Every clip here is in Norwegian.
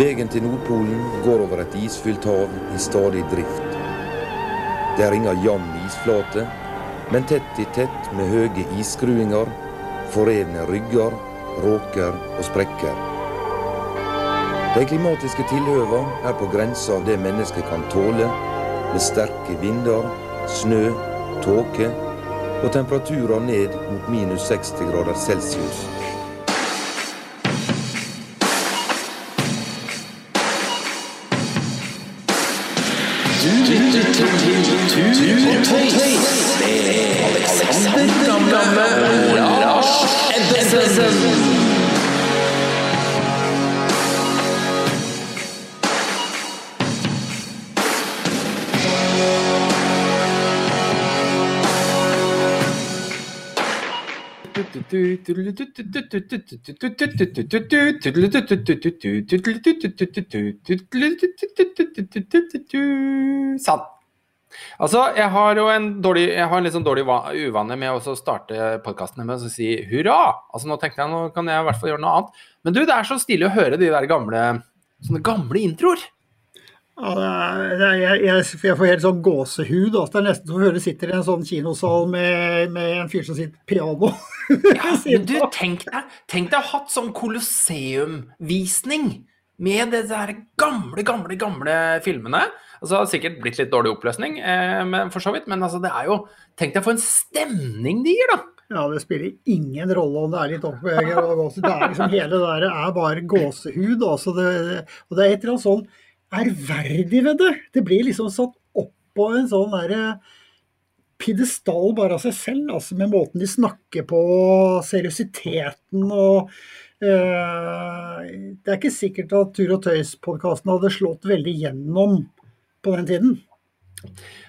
Veien til Nordpolen går over et isfylt hav i stadig drift. Det er inga jevn isflate, men tett i tett med høye isskruinger, forrevne rygger, råker og sprekker. De klimatiske tilhøva er på grensa av det mennesket kan tåle, med sterke vinder, snø, tåke og temperaturer ned mot minus 60 grader celsius. Du lytter til Tut Alexander Gamme og Lars Ebbesen. Sann. Altså, jeg har jo en dårlig, jeg har en litt sånn dårlig va- uvane med å starte podkastene med å si hurra. Altså, nå tenkte jeg nå kan jeg i hvert fall gjøre noe annet. Men du, det er så stilig å høre de der gamle sånne gamle introer. Ja, det jeg, jeg, jeg får helt sånn gåsehud. Altså. Det er nesten som å høre sitter i en sånn kinosal med, med en fyr som sitter piano. Ja, men du, tenk deg, tenk deg å ha hatt sånn Colosseum-visning med de der gamle, gamle, gamle filmene. Altså, det har sikkert blitt litt dårlig oppløsning, eh, men, for så vidt, men altså, det er jo Tenk deg for en stemning de gir, da! Ja, det spiller ingen rolle om det er litt opp Det er liksom hele det der er bare gåsehud. Altså det, og det er et eller annet sånn ærverdig ved det. Det blir liksom satt opp på en sånn derre pidestall bare av seg selv, altså med måten de snakker på, seriøsiteten og eh, Det er ikke sikkert at Tur og Tøys-podkasten hadde slått veldig gjennom på den tiden.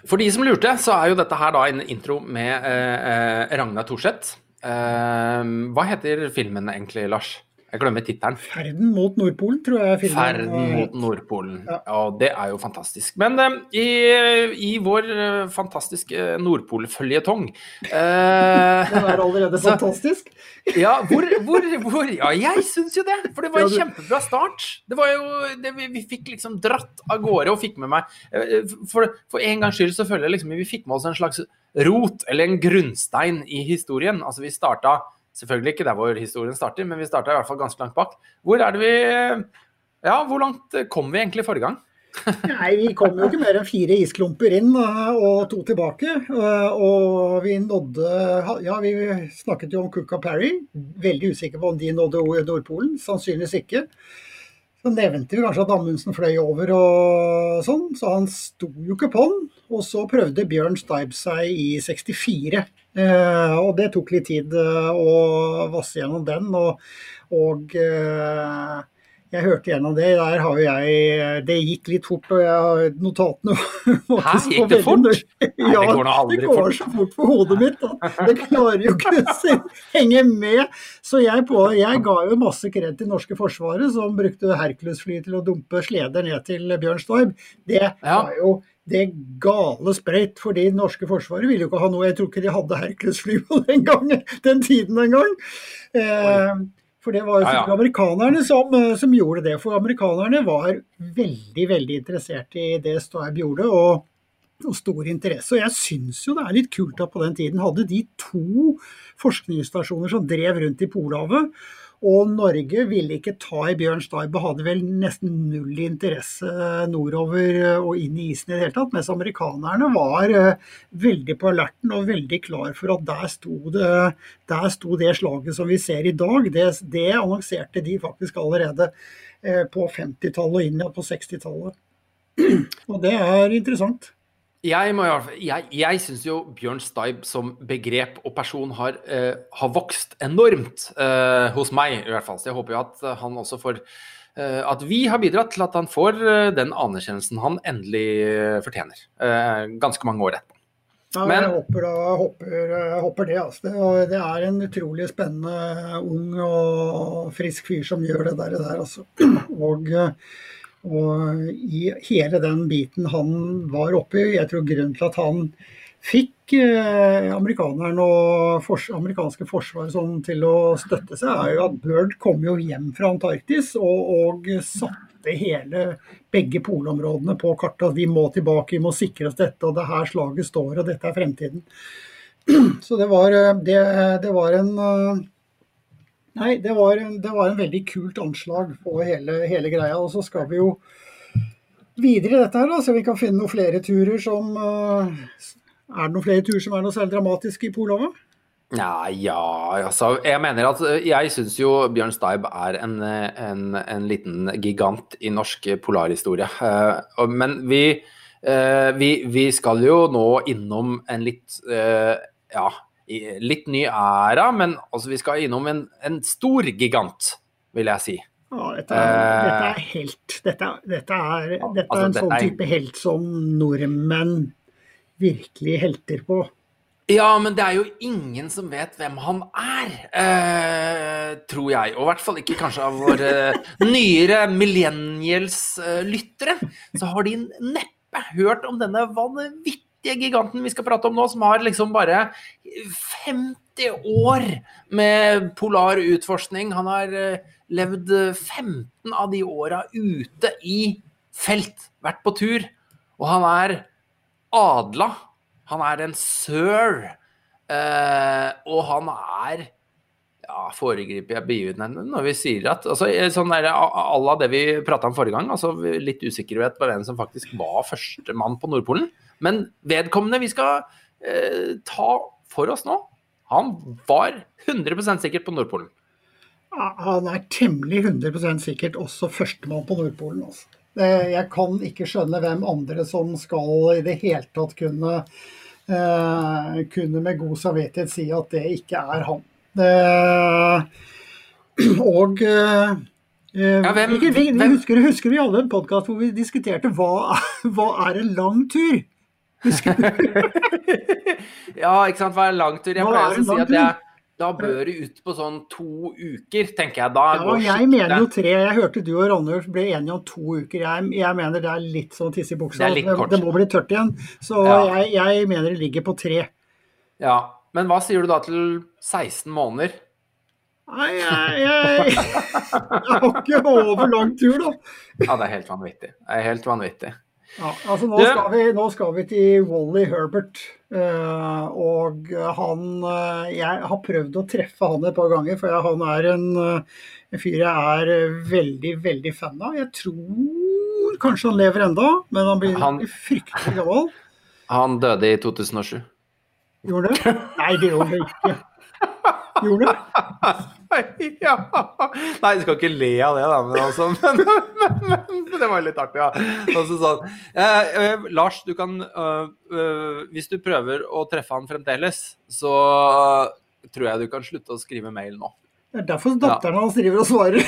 For de som lurte, så er jo dette her da en intro med eh, eh, Ragna Thorseth. Hva heter filmen egentlig, Lars? Jeg glemmer tittelen. 'Ferden mot Nordpolen', tror jeg filmen Ferden mot Nordpolen. Ja. Ja, det er jo fantastisk. Men eh, i, i vår fantastiske fantastiske Nordpolføljetong eh, Den er allerede Så- fantastisk. Ja, hvor, hvor, hvor Ja, jeg syns jo det! For det var en kjempebra start. Det var jo det vi, vi fikk liksom dratt av gårde og fikk med meg eh, For, for en gangs skyld så føler jeg liksom vi fikk med oss en slags rot, eller en grunnstein, i historien. Altså vi starta Selvfølgelig ikke der hvor historien starter, men vi starta i hvert fall ganske langt bak. Hvor er det vi Ja, hvor langt kom vi egentlig forrige gang? Nei, vi kom jo ikke mer enn fire isklumper inn eh, og to tilbake. eh, Og vi nådde Ja, vi snakket jo om Cook og Parry. Veldig usikker på om de nådde Nordpolen. Sannsynligvis ikke. Så nevnte vi kanskje at Amundsen fløy over og sånn, så han sto jo ikke på den. Og så prøvde Bjørn Steib seg i 64. Eh, og det tok litt tid eh, å vasse gjennom den. Og, og eh, jeg hørte gjennom det. Der har jo jeg Det gikk litt fort, og jeg har notatene Hæ, gikk det fort? Nei, det går det går fort. så fort for hodet mitt. Da. Det klarer jo ikke å henge med. Så jeg, på, jeg ga jo masse kred til norske forsvaret, som brukte Hercules-fly til å dumpe sleder ned til Bjørn Storm. Det Ja. var jo det gale sprøyt, for det norske forsvaret ville jo ikke ha noe. Jeg tror ikke de hadde Hercules-fly på den gangen, den tiden engang. Eh, for det var jo Ja, ja. amerikanerne som, eh, som gjorde det. For amerikanerne var veldig, veldig interessert i det Stoib gjorde. og og stor interesse. Og jeg syns jo det er litt kult at på den tiden hadde de to forskningsstasjoner som drev rundt i Polhavet. Og Norge ville ikke ta i Bjørn Staibe, hadde vel nesten null interesse nordover og inn i isen i det hele tatt. Mens amerikanerne var eh, veldig på alerten og veldig klar for at der sto det, der sto det slaget som vi ser i dag. Det, det annonserte de faktisk allerede eh, på 50-tallet og inn på 60-tallet. Og det er interessant. Jeg, må jeg, jeg syns jo Bjørn Steib som begrep og person har, eh, har vokst enormt eh, hos meg, i hvert fall. Så jeg håper jo at eh, han også får eh, At vi har bidratt til at han får eh, den anerkjennelsen han endelig eh, fortjener. Eh, ganske mange år etterpå. Ja, Men- jeg håper, da, håper, jeg håper det. Altså. Det, og det er en utrolig spennende, ung og frisk fyr som gjør det der. der altså. og, og i hele den biten han var oppi, jeg tror grunnen til at han fikk eh, amerikanerne og fors amerikanske forsvaret sånn til å støtte seg, er jo at Bird kom jo hjem fra Antarktis og, og satte hele begge polområdene på kartet. At vi må tilbake, vi må sikre oss dette, og det her slaget står, og dette er fremtiden. Så det var, eh, det, det var en eh, Nei, det var, det var en veldig kult anslag på hele, hele greia. Og så skal vi jo videre i dette her, da, så vi kan finne noen flere turer som uh, Er det noen flere turer som er noe særlig dramatisk i Polhavet? Ja, ja, altså Jeg mener at jeg syns jo Bjørn Steib er en, en, en, liten gigant i norsk polarhistorie. Men vi, vi, vi, skal jo nå innom en litt Ja, litt ny æra, men altså vi skal innom en, en stor gigant, vil jeg si. Ja, dette er, dette er helt. Dette, dette er, dette altså, er en sånn type helt som nordmenn virkelig helter på. Ja, men det er jo ingen som vet hvem han er, eh, tror jeg. Og i hvert fall ikke kanskje av våre nyere millennials-lyttere. Så har de neppe hørt om denne vanvittige giganten vi skal prate om nå, som har liksom bare 50 år med polar utforskning. Han har uh, levd 15 av de åra ute i felt, vært på tur. Og han er adla. Han er en sir. Uh, og han er ja, foregriper jeg begivenheten når vi sier at altså, sånn der, à det vi prata om forrige gang, altså litt usikkerhet på hvem som faktisk var førstemann på Nordpolen. Men vedkommende vi skal eh, ta for oss nå, han var 100% sikkert på Nordpolen. Han er temmelig 100% sikkert også førstemann på Nordpolen. Altså. Jeg kan ikke skjønne hvem andre som skal i det hele tatt kunne, eh, kunne med god samvittighet si at det ikke er han. Uh, og eh, ja, hvem, vi, vi, vi husker, husker, vi alle en podkast hvor vi diskuterte hva, hva er en lang tur? Husker du? ja, ikke sant. Hva er en lang tur? Jeg pleier å si at jeg da bør du ut på sånn to uker, tenker jeg. Da ja, jeg mener jo tre. Jeg hørte du og Ronnulf ble enige om to uker. Jeg, jeg, mener det er litt sånn tisse i buksa. Det, det, det, må bli tørt igjen. Så ja. jeg, jeg, mener det ligger på tre. Ja, Men hva sier du da til 16 måneder? Nei, jeg, jeg, jeg har ikke over lang tur, da. Ja, det er helt vanvittig. Det er helt vanvittig. Ja, altså nå, skal vi, nå skal vi til Wally Herbert. Uh, og han uh, Jeg har prøvd å treffe han et par ganger, for han er en, uh, en, fyr jeg er veldig, veldig fan av. Jeg tror kanskje han lever enda, men han blir han, fryktelig gammel. Han døde i 2007. Gjorde det? Nei, det gjorde han ikke. Gjorde du? ja. Nei, du skal ikke le av det, da, men, altså, men, men, men det var litt artig, ja. Altså, sånn. eh, eh, Lars, du kan eh, øh, Hvis du prøver å treffe han fremdeles, så tror jeg du kan slutte å skrive mail nå. Det er derfor datteren ja. hans driver og svarer.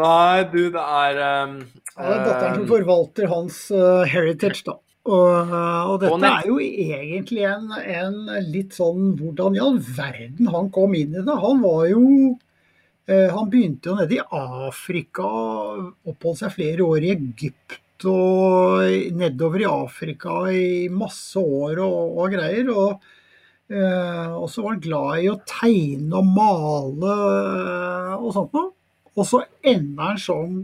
Nei, du, det er um, ja, Det er datteren som forvalter hans uh, heritage, da. Og, og, dette er jo egentlig en, en, litt sånn Hvordan i all verden han kom inn i det? Han var jo eh, Han begynte jo nede i Afrika, oppholdt seg flere år i Egypt og nedover i Afrika i masse år og, og greier. Og, eh, og, så var han glad i å tegne og male eh, og sånt noe. Og så ender han som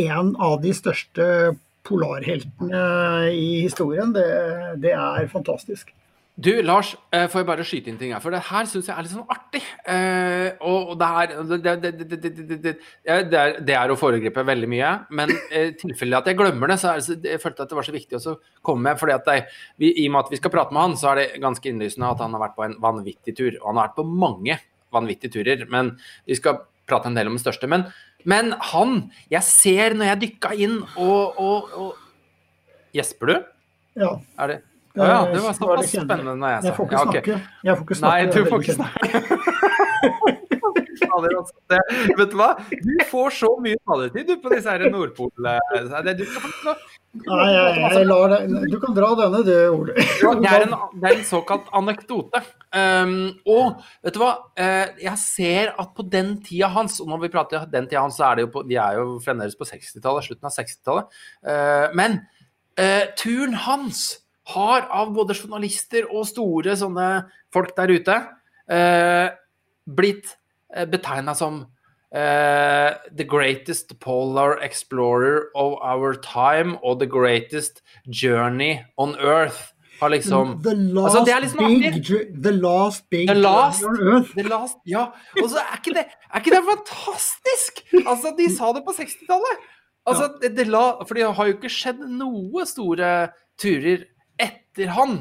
en av de største polarheltene i historien. Det, det, er fantastisk. Du, Lars, eh, får jeg bare skyte inn ting her? For det her syns jeg er litt sånn artig. Eh, og det her det, det, det, det, er å foregripe veldig mye. Men i eh, tilfelle at jeg glemmer det, så det, jeg følte at det var så viktig å komme med. fordi at vi, I og med at vi skal prate med han, så er det ganske innlysende at han har vært på en vanvittig tur. Og han har vært på mange vanvittige turer. Men vi skal prate en del om den største. Men men han Jeg ser når jeg dykka inn og, og, og Gjesper du? Ja. Er det Å ja, det var såpass spennende når jeg sa Jeg får ikke snakke. Jeg får ikke snakke. Nei, du får ikke snakke. Vet du hva? Du får så mye taletid du på disse her Nordpol... Du, Nei, jeg, jeg lar deg Du kan dra denne, du, Ole. Det, er en, det er en såkalt anekdote. Um, og vet du hva? Uh, jeg ser at på den tida hans, og når vi prater den tida hans, så er det jo på, de er jo fremdeles på 60-tallet, slutten av 60-tallet. Uh, men uh, turen hans har av både journalister og store sånne folk der ute eh, blitt eh, betegna som eh, the greatest polar explorer of our time og the greatest journey on earth. Har liksom The last Altså, liksom big, the last big The last- on earth. The last, ja, og så er ikke det, er ikke det fantastisk? Altså, de sa det på 60-tallet. Altså, det, det la, for det har jo ikke skjedd noe store turer etter han.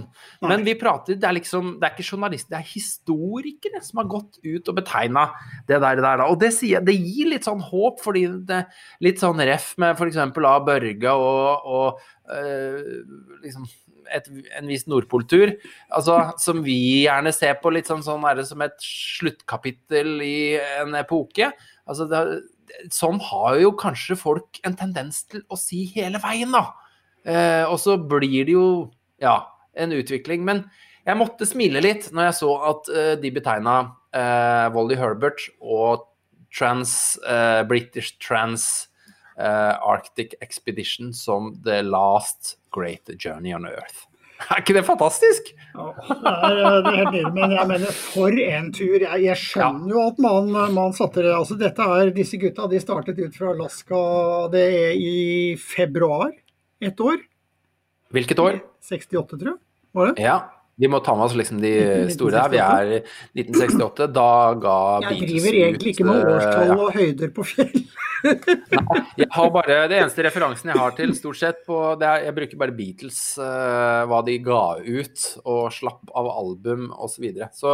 Men vi prater, det er liksom, det er ikke journalister, det er historikere som har gått ut og betegna det der, der. Og det, sier, det gir litt sånn håp, fordi det litt sånn ref med f.eks. av Børge og, og øh, liksom et, en viss Nordpoltur, altså, som vi gjerne ser på litt sånn, sånn er det som et sluttkapittel i en epoke. Altså, det, sånn har jo kanskje folk en tendens til å si hele veien, da. Eh, og så blir det jo ja, en utvikling. Men jeg måtte smile litt når jeg så at uh, de betegna uh, Wally Herbert og trans, uh, British Trans eh, Arctic Expedition som the last great journey on earth. Er ikke det fantastisk? Ja, det er, det helt enig, men jeg mener, for en tur. Jeg, jeg skjønner jo at man, man satte det altså dette er, Disse gutta de startet ut fra Alaska det er i februar et år. Hvilket år? 68, tror jeg. Var det? Ja, vi må ta med oss liksom de store her. Vi er 1968. Da ga Beatles ut Jeg driver egentlig ikke med eh, årstall ja. og høyder på fjell. Nei, Jeg har bare, Det eneste referansen jeg har til, stort sett, på, det er, jeg bruker bare Beatles, uh, hva de ga ut og slapp av album osv. Så, videre. så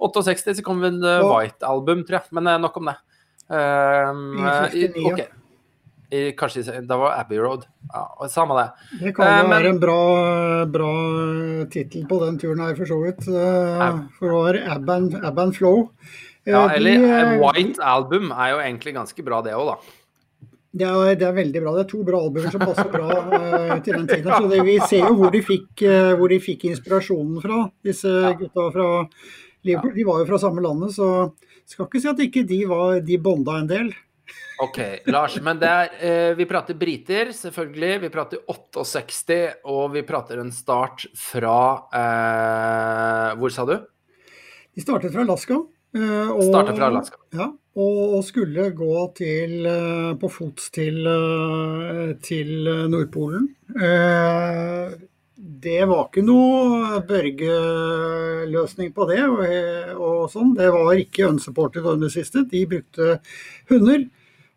68 så kom vi en uh, White-album, tror jeg. Men uh, nok om det. Um, I 59, ok. Kanskje Da var Abbey Road. Ja, Samme det. Det kan Eh, jo men- være en bra, bra tittel på den turen her, for så vidt. Eh, Ab- For det var Ab and, Ab and Flow. Eh, Ja, eller de, eh, White Album er jo egentlig ganske bra, det òg, da. Det er, det er veldig bra. Det er to bra albumer som passer bra eh, til den tiden. Så det, vi ser jo hvor de, fikk, eh, hvor de fikk inspirasjonen fra, disse gutta fra Liverpool. De var jo fra samme landet, så skal ikke si at ikke de var De bonda en del. Ok, Lars, men det er eh, Vi prater briter, selvfølgelig. Vi prater 68, og vi prater en start fra eh, Hvor sa du? De startet fra Alaska. eh, og- Startet fra Alaska. Ja, og skulle gå til, eh, på fots til, eh, til eh, Nordpolen. Eh, Det var ikke noe Børge-løsning på det. Og, og sånn. Det var ikke unsupported under siste. De brukte hunder.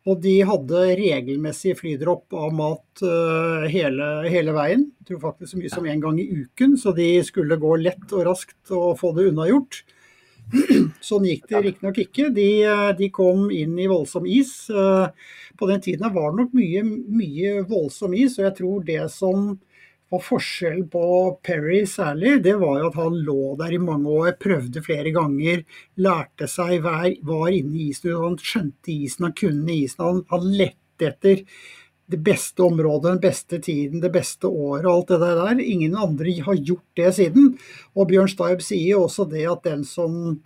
Og de hadde regelmessig flydropp av mat uh, hele, hele veien. Jeg tror faktisk så mye som én gang i uken, så de skulle gå lett og raskt og få det unnagjort. Sånn gikk det riktignok ikke. De, eh, de kom inn i voldsom is. Eh, På den tiden var det nok mye, mye voldsom is, og jeg tror det som var forskjellen på Perry særlig, det var jo at han lå der i mange år, prøvde flere ganger, lærte seg, var inne i isen, han skjønte isen, han kunne isen, han, han lette etter det beste området, den beste tiden, det beste året og alt det der. Ingen andre har gjort det siden. Og Bjørn Staub sier jo også det at den som,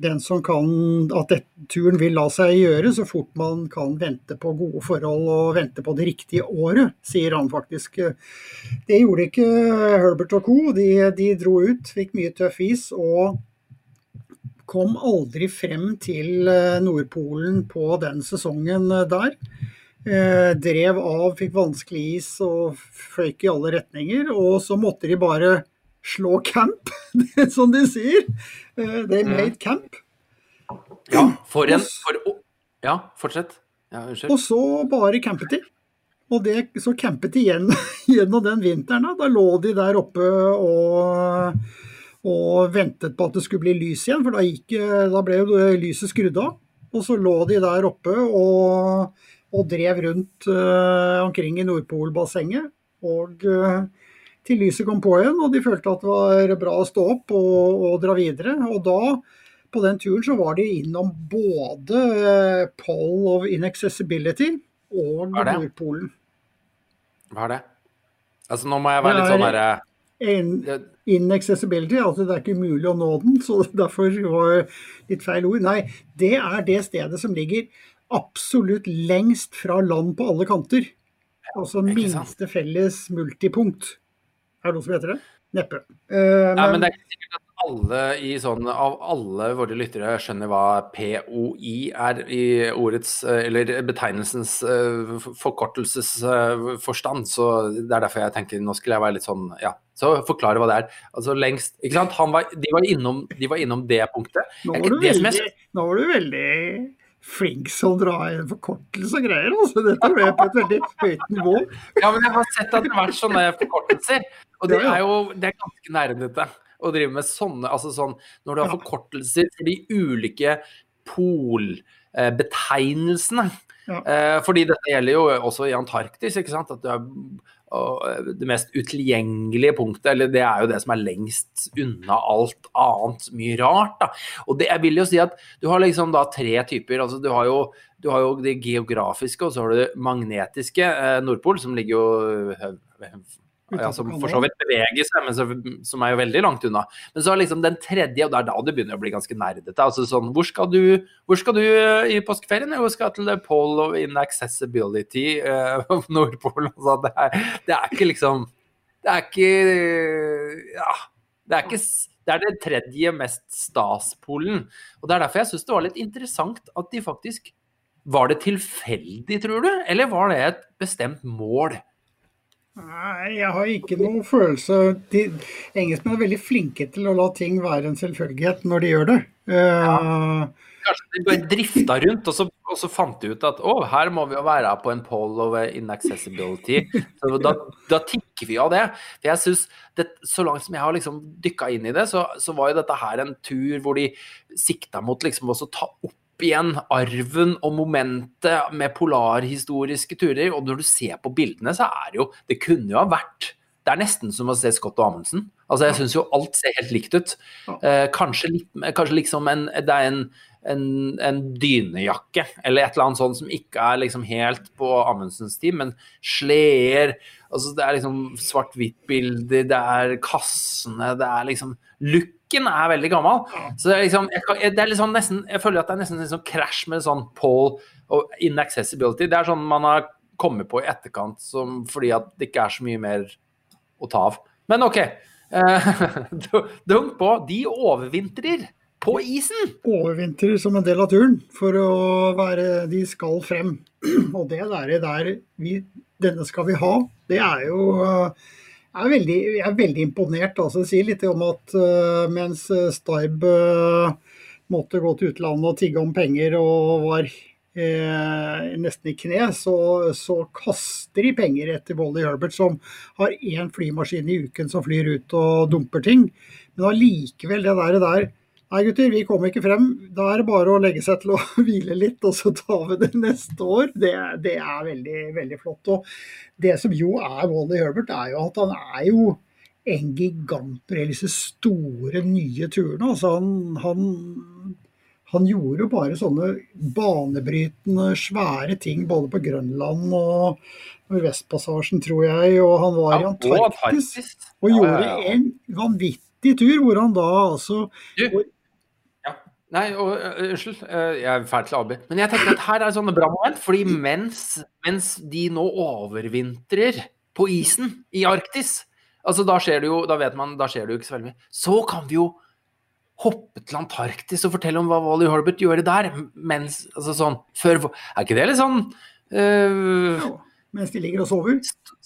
den som kan At det, turen vil la seg gjøre så fort man kan vente på gode forhold og vente på det riktige året, sier han faktisk. Det gjorde ikke Herbert og co. De, de dro ut, fikk mye tøff is og kom aldri frem til eh, Nordpolen på den sesongen eh, der. Eh, drev av, fikk vanskelig is og føyk i alle retninger. Og så måtte de bare slå camp, som de sier. Eh, they made camp. Ja, for en for, oh, Ja, fortsett. Ja, unnskyld. Og så bare campet de. Og det, så campet de igjen gjennom den vinteren. Da. da lå de der oppe og, og ventet på at det skulle bli lys igjen, for da, gikk, da ble jo lyset skrudd av. Og så lå de der oppe og, og drev rundt uh, omkring i Nordpolbassenget. Og eh, til lyset kom på igjen, og de følte at det var bra å stå opp og, og dra videre. Og da, på den turen, så var de innom både eh, Pole of Inaccessibility og? Nordpolen. Hva er det? Altså, nå må jeg være litt sånn herre In, inaccessibility, altså det er ikke umulig å nå den, så derfor var det litt feil ord. Nei, det er det stedet som ligger absolutt lengst fra land på alle kanter. Altså minste felles multipunkt. Er det noe som heter det? Neppe. Uh, men... men men det er ikke sikkert at alle i sånn Av alle våre lyttere skjønner hva POI er i ordets eh, Eller betegnelsens eh, forkortelsesforstand. Så det er derfor jeg tenker nå skulle jeg være litt sånn Ja, så forklare hva det er. Altså lengst Ikke sant? Han var, de, var innom, de var innom det punktet. nå var, du det som jeg nå var du veldig flink som drar inn forkortelse og greier. Altså. Dette ble på et veldig høyt nivå. Ja, men jeg har sett at det har vært sånne forkortelser. Og det er jo det er ganske nerdete å drive med sånne Altså sånn når du har forkortelser for de ulike polbetegnelsene. Ja. Eh, fordi dette gjelder jo også i Antarktis, ikke sant. At du er og det mest utilgjengelige punktet, eller det er jo det som er lengst unna alt annet mye rart. da. Og det, jeg vil jo si at du har liksom da tre typer. altså Du har jo, du har jo det geografiske, og så har du det magnetiske. Eh, Nordpol, som ligger jo eh, ja, som for så vidt beveger seg, men så, som er jo veldig langt unna. Men så er liksom den tredje, og det er da det begynner å bli ganske nerdete. altså sånn, Hvor skal du, hvor skal du eh, i påskeferien? Jo, skal til Pole of Inaccessibility, uh, Nordpolen. Altså, det, er, det er ikke liksom Det er ikke Ja. Det er, ikke, det er den tredje mest staspolen. Og det er derfor jeg syns det var litt interessant at de faktisk Var det tilfeldig, tror du, eller var det et bestemt mål? Nei, jeg har ikke noen følelse de, Engelskmenn er veldig flinke til å la ting være en selvfølgelighet når de gjør det. Eh, Kanskje de bare drifta rundt, og så, og så fant de ut at å, her må vi jo være på en poll of inaccessibility. Så da, da tikker vi av det. For jeg synes, det, Så langt som jeg har liksom dykka inn i det, så, så var jo dette her en tur hvor de sikta mot liksom også ta opp igjen arven og momentet med polarhistoriske turer. Og når du ser på bildene, så er det jo Det kunne jo ha vært det er nesten som å se Scott og Amundsen. Altså, jeg syns jo alt ser helt likt ut. Eh, kanskje, kanskje liksom en, det er en, en, en dynejakke, eller et eller annet sånt som ikke er liksom helt på Amundsens tid, men sleder altså Det er liksom svart-hvitt-bilder, det er kassene, det er liksom Looken er veldig gammel. Så det er liksom Jeg, det er liksom nesten, jeg føler at det er nesten en sånn krasj med sånn Paul og inaccessibility. Det er sånn man har kommet på i etterkant som, fordi at det ikke er så mye mer å ta av. Men OK. Eh, Dunk på. De overvintrer på isen. overvintrer som en del av turen for å være De skal frem. Og det der, der vi, denne skal vi ha, det er jo jeg er veldig, Jeg er veldig imponert. altså Det sier litt om at eh, mens Staib eh, måtte gå til utlandet og tigge om penger og var eh, nesten i kne, så, så kaster de penger etter Wally Herbert, som har én flymaskin i uken som flyr ut og dumper ting. Men allikevel, det der, der Nei, gutter, vi kommer ikke frem. Da er det bare å legge seg til å hvile litt, og så tar vi det neste år. Det, det er veldig, veldig flott. Og det som jo er Wally Herbert, er jo at han er jo en gigant på disse store, nye turene. Altså han, han, han gjorde jo bare sånne banebrytende, svære ting både på Grønland og Vestpassasjen, tror jeg. Og han var Ja, i Antarktis og, og gjorde ja, ja. en vanvittig tur, hvor han da altså ja. Nei, og, øh, unnskyld, øh, jeg er fæl til å avbryte. Men jeg tenker at her er sånne bra moment, fordi mens, mens de nå overvintrer på isen i Arktis, altså da skjer det jo, da vet man, da skjer det jo ikke så veldig mye, så kan vi jo hoppe til Antarktis og fortelle om hva Wally Horbert gjør der, mens, altså sånn, før, er ikke det litt sånn øh, mens de ligger og sover.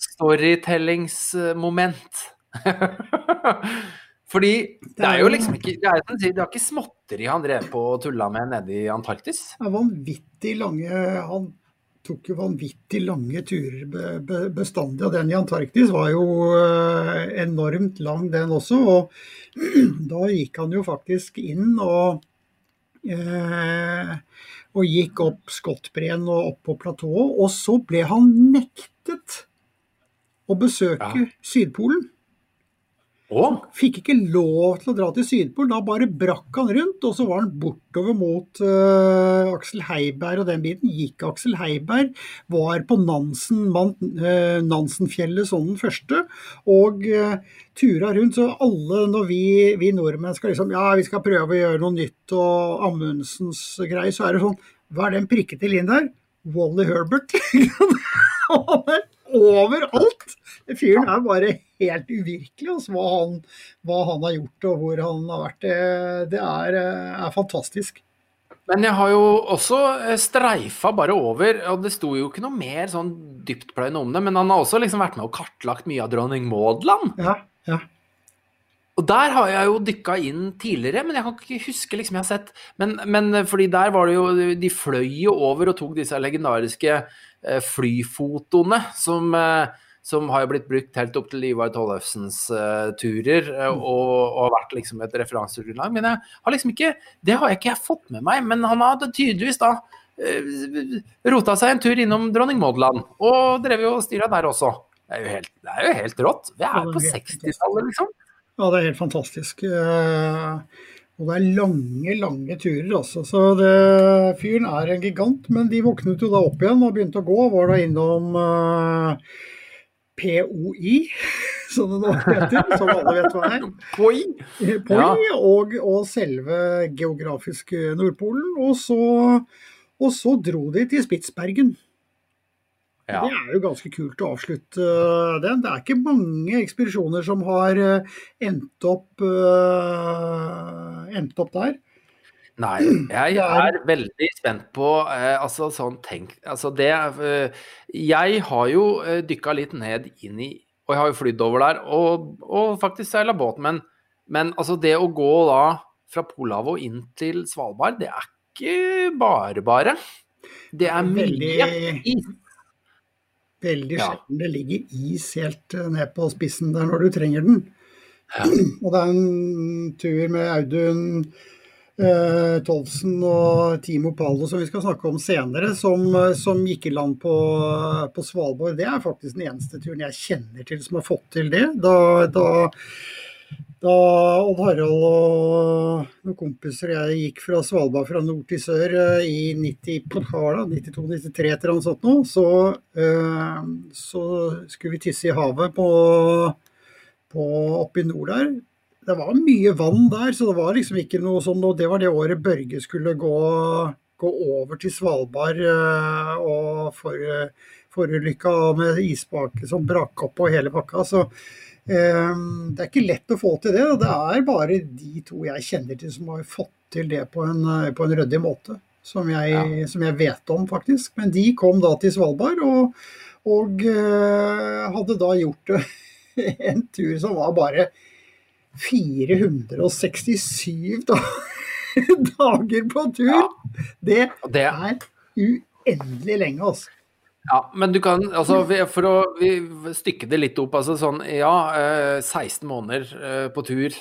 storytellingsmoment. Fordi det er jo liksom ikke Det er, det er ikke småtteri han drev på og tulla med nede i Antarktis. Det er vanvittig lange Han tok jo vanvittig lange turer be, be, bestandig, og den i Antarktis var jo eh, enormt lang, den også. Og da gikk han jo faktisk inn og eh, og gikk opp Skottbreen og opp på platået. Og så ble han nektet å besøke Ja. Sydpolen. Å? Fikk ikke lov til å dra til Sydpolen. Da bare brakk han rundt, og så var han bortover mot uh, Aksel Heiberg og den biten. Gikk Aksel Heiberg, var på Nansen, man, uh, Nansenfjellet som den første, og uh, tura rundt. Så alle, når vi, vi nordmenn skal liksom Ja, vi skal prøve å gjøre noe nytt, og Amundsens greie, så er det sånn Hva er den prikkete linjen der? Wally Herbert. Og han er overalt! Fyren er bare helt uvirkelig, altså, hva, han, hva han har gjort og hvor han har vært. Det, det er, er fantastisk. Men jeg har jo også eh, streifa bare over, og det sto jo ikke noe mer sånn dyptpløyende om det, men han har også liksom vært med og kartlagt mye av dronning Maud land. Ja, ja. Og der har jeg jo dykka inn tidligere, men jeg kan ikke huske liksom jeg har sett Men, men fordi der var det jo De fløy jo over og tok disse legendariske eh, flyfotoene som eh, som har jo blitt brukt helt opp til Ivar Tollefsens uh, turer, uh, og, og, vært liksom et referansegrunnlag. Men jeg har liksom ikke, det har jeg ikke fått med meg. Men han hadde tydeligvis da uh, rota seg en tur innom Dronning Maud-land, og drev jo og styra der også. Det er, jo helt, det er jo helt rått. Vi er på 60-tallet, liksom. Ja, det er helt fantastisk. Og det er lange, lange turer også. Så det, fyren er en gigant. Men de våknet jo da opp igjen og begynte å gå. Var da innom uh, POI, som det nå heter, som alle vet hva er. POI. POI ja. og, og, selve geografiske Nordpolen. Og så, og så dro de til Spitsbergen. Ja. Det er jo ganske kult å avslutte uh, den. Det er ikke mange ekspedisjoner som har uh, endt, opp, uh, endt opp der. Nei, jeg er veldig spent på eh, altså sånn tenk Altså det eh, Jeg har jo eh, dykka litt ned inn i Og jeg har jo flydd over der og, og faktisk seila båt, men, men, altså det å gå da fra Polhavet og inn til Svalbard, det er ikke bare bare. Det er mye is. Veldig sjelden det ligger is helt eh, ned på spissen der når du trenger den. Ja. Og det er en tur med Audun eh, Tolvsen og Timo Palo, som vi skal snakke om senere, som, som gikk i land på, på, Svalbard. Det er faktisk den eneste turen jeg kjenner til som har fått til det. Da, da, da Odd Harald og noen kompiser jeg gikk fra Svalbard fra nord til sør eh, i 92-93 eller han sånt nå, så, eh, så skulle vi tisse i havet på, på oppe i nord der. Det var mye vann der, så det var liksom ikke noe sånn Og det var det året Børge skulle gå, gå over til Svalbard uh, og for, med isbake som brakk opp og hele pakka. Så det er ikke lett å få til det. og Det er bare de to jeg kjenner til som har fått til det på en, på en ryddig måte. Som jeg, ja. som jeg, vet om, faktisk. Men de kom da til Svalbard og, og uh, hadde da gjort en tur som var bare 467 dager på tur. Ja. Det, det, er uendelig lenge, altså. Ja, men du kan altså For å stykke det litt opp, altså sånn Ja, 16 eh, måneder eh, på tur,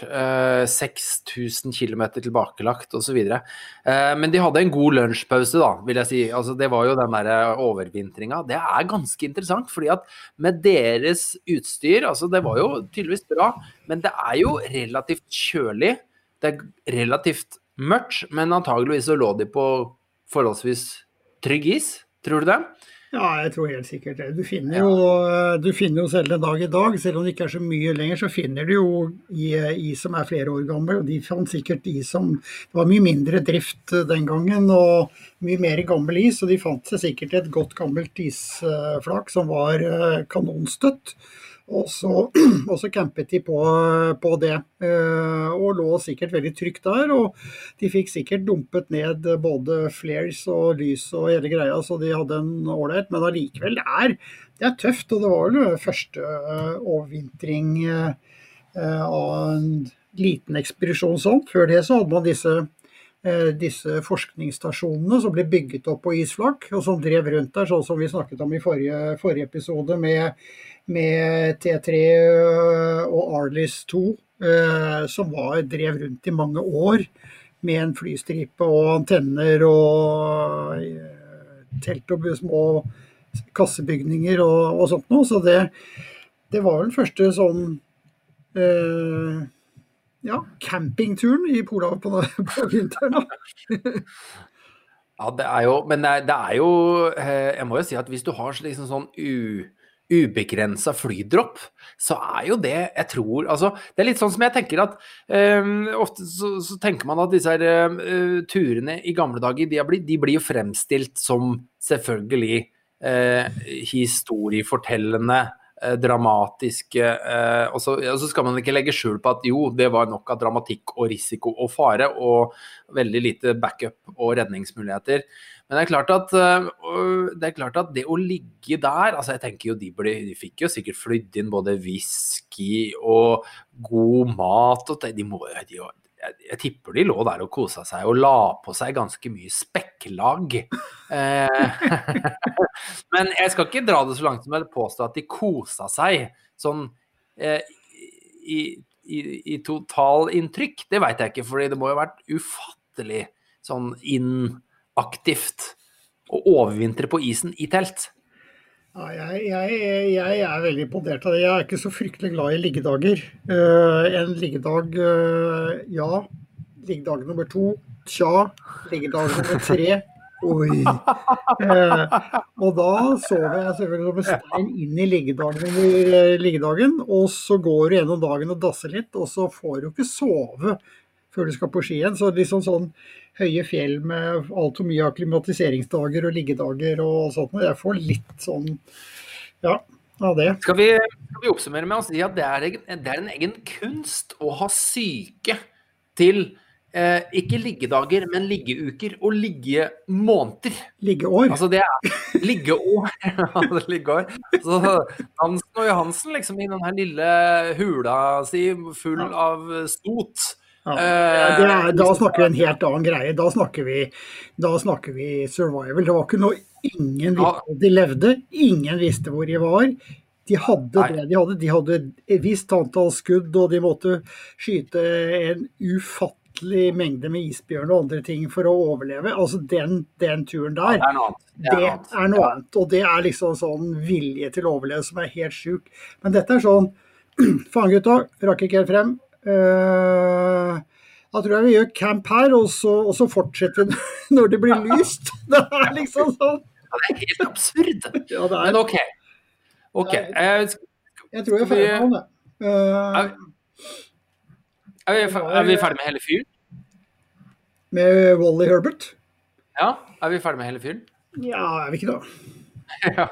6000 km tilbakelagt osv. Eh, men de hadde en god lunsjpause, da, vil jeg si. Altså, det var jo den der overvintringa. Det er ganske interessant, fordi at med deres utstyr Altså, det var jo tydeligvis bra, men det er jo relativt kjølig. Det er relativt mørkt, men antageligvis så lå de på forholdsvis trygg is. Tror du det? Ja, jeg tror helt sikkert det. Du finner, jo, du finner jo selv en dag i dag, selv om det ikke er så mye lenger, så finner du jo is som er flere år gammel. Og de fant sikkert is som Det var mye mindre drift den gangen og mye mer gammel is, og de fant seg sikkert et godt gammelt isflak som var eh, kanonstøtt. Og så, og så, campet de på, på det, eh, og lå sikkert veldig trygt der. Og de fikk sikkert dumpet ned både flares og lys og hele greia, så de hadde en ålreit. Men allikevel, det er, det er tøft. Og det var vel første eh, overvintring eh, av en liten ekspedisjon sånn. Før det så hadde man disse disse forskningsstasjonene som ble bygget opp på isflak, og som drev rundt der, sånn som vi snakket om i forrige, forrige episode, med med T3 øh, og Arlis 2, øh, som var, drev rundt i mange år med en flystripe og antenner og telt og små kassebygninger og, og sånt noe. Så det, det, var vel første sånn eh, ja, campingturen i Polhavet på, på vinteren. ja, det er jo Men det er jo Jeg må jo si at hvis du har liksom sånn u ubegrensa flydropp, så er jo det jeg tror altså, Det er litt sånn som jeg tenker at um, Ofte så, så, tenker man at disse her, uh, turene i gamle dager de, blitt, de, blir jo fremstilt som selvfølgelig uh, historiefortellende, eh, dramatiske eh, og, så, og så skal man ikke legge skjul på at jo, det var nok av dramatikk og risiko og fare, og veldig lite backup og redningsmuligheter. Men det er klart at øh, det, klart at det å ligge der altså jeg tenker jo De, ble, de fikk jo sikkert flydd inn både whisky og god mat. og de må, de, jeg, jeg, tipper de lå der og kosa seg og la på seg ganske mye spekklag. Eh, men jeg skal ikke dra det så langt som å påstå at de kosa seg sånn eh, i, i, i totalinntrykk. Det veit jeg ikke, for det må jo ha vært ufattelig sånn inaktivt å overvintre på isen i telt. Ja, jeg, jeg, jeg, er veldig imponert av det. Jeg er ikke så fryktelig glad i liggedager. Uh, en liggedag, uh, ja. Liggedag nummer to, tja. Liggedag nummer tre, oi. Uh, og da sover jeg selvfølgelig med stein inn i liggedagen, liggedagen. Og så går du gjennom dagen og dasser litt, og så får du ikke sove før du skal på ski igjen. Så liksom sånn høye fjell med altfor mye akklimatiseringsdager og liggedager og sånt. Jeg får litt sånn ja, av det. Skal vi, skal vi oppsummere med å si at det er, det er, en egen kunst å ha syke til eh, ikke liggedager, men liggeuker og liggemåneder. Liggeår. Altså det er liggeår. liggeår. Så Hansen og Johansen liksom i den her lille hula si full av stot. Ja, er, da snakker vi en helt annen greie. Da snakker vi, da snakker vi survival. Det var ikke noe ingen visste de levde. Ingen visste hvor de var. De hadde Nei. det de hadde. De hadde et visst antall skudd, og de måtte skyte en ufattelig mengde med isbjørn og andre ting for å overleve. Altså den, den turen der, ja, det er noe annet. Det er, det er noe annet. Og det er liksom sånn vilje til å overleve som er helt sjuk. Men dette er sånn Faen, gutta, rakk ikke helt frem. Uh, da tror jeg vi gjør camp her, og så, og så fortsetter vi når det blir lyst. Det er liksom sånn. Det er helt absurd. Ja, det er. Men OK. OK. Jeg, jeg tror jeg er ferdig med det. Uh, er, er, vi, er vi ferdig med hele fyren? Med Wally Herbert? Ja. Er vi ferdig med hele fyren? Ja, er vi ikke det? Ja,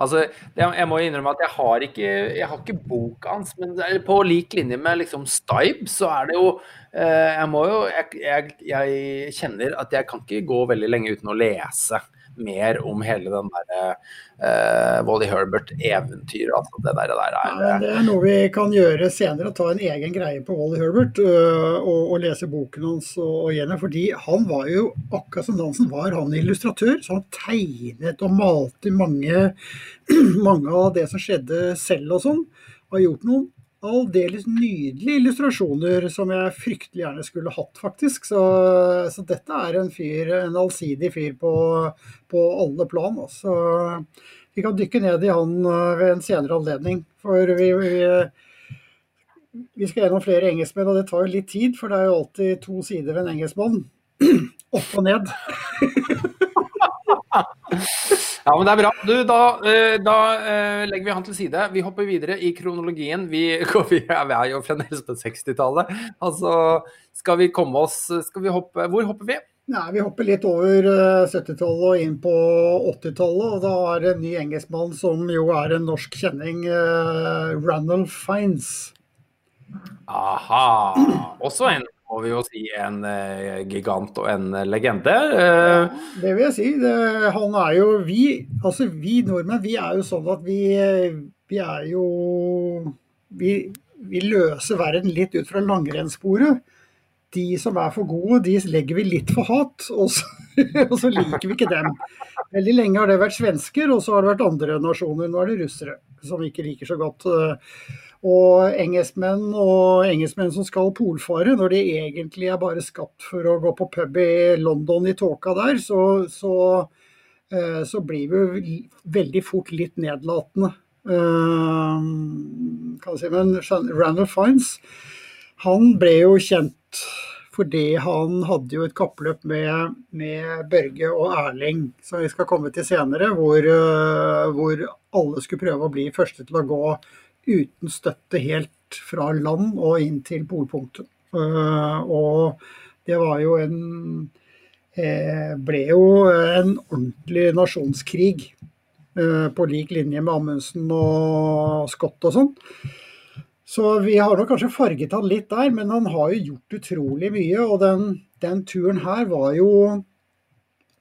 altså, jeg må innrømme at jeg har ikke, jeg har ikke boka hans, men på lik linje med liksom Stibe, så er det jo eh, Jeg må jo jeg, jeg, jeg, kjenner at jeg kan ikke gå veldig lenge uten å lese mer om hele den derre uh, Wally Herbert-eventyret. Altså det der, der er, ja, det er noe vi kan gjøre senere, ta en egen greie på Wally Herbert uh, og, og, lese boken hans og, og gjennom, fordi han var jo, akkurat som Nansen, var han illustratør. Så han tegnet og malte mange, mange av det som skjedde selv og sånn. Har gjort noen aldeles nydelige illustrasjoner som jeg fryktelig gjerne skulle hatt, faktisk. Så, så dette er en fyr, en allsidig fyr på, på alle plan. Så vi kan dykke ned i han eh, ved en senere anledning. For vi, vi, vi skal gjennom flere engelskmenn, og det tar jo litt tid, for det er jo alltid to sider ved en engelskmann. Opp og ned. Ja, men det er bra. Du, da, eh, da uh, legger vi han til side. Vi hopper videre i kronologien. Vi, vi er jo fremdeles på 60-tallet. Altså, skal vi komme oss Skal vi hoppe Hvor hopper vi? Nei, Vi hopper litt over 70-tallet eh, og inn på 80-tallet. og Da er det en ny engelskmann som jo er en norsk kjenning, Ranulf Fiends. Aha. Også en må vi jo si en eh, gigant og en legende. Eh, det vil jeg si. Det, han er jo Vi altså vi nordmenn, vi er jo sånn at vi, vi er jo vi, vi, løser verden litt ut fra langrennssporet. De som er for gode, de legger vi litt for hat, og så, og så liker vi ikke dem. Veldig lenge har det vært svensker, og så har det vært andre nasjoner. Nå er det russere som vi ikke liker så godt. Og engelskmenn og engelskmenn som skal polfare, når de egentlig er bare skapt for å gå på pub i London i tåka der, så, så, eh, så blir vi veldig fort litt nedlatende. Kan si, men Randall Fines han ble jo kjent fordi han hadde jo et kappløp med, med Børge og Erling, som vi skal komme til senere, hvor, uh, hvor alle skulle prøve å bli første til å gå uten støtte helt fra land og inn til polpunktet. Eh, og det var jo en eh, ble jo en ordentlig nasjonskrig. eh, på lik linje med Amundsen og Scott og sånn. Så vi har nok kanskje farget han litt der, men han har jo gjort utrolig mye. Og den, den turen her var jo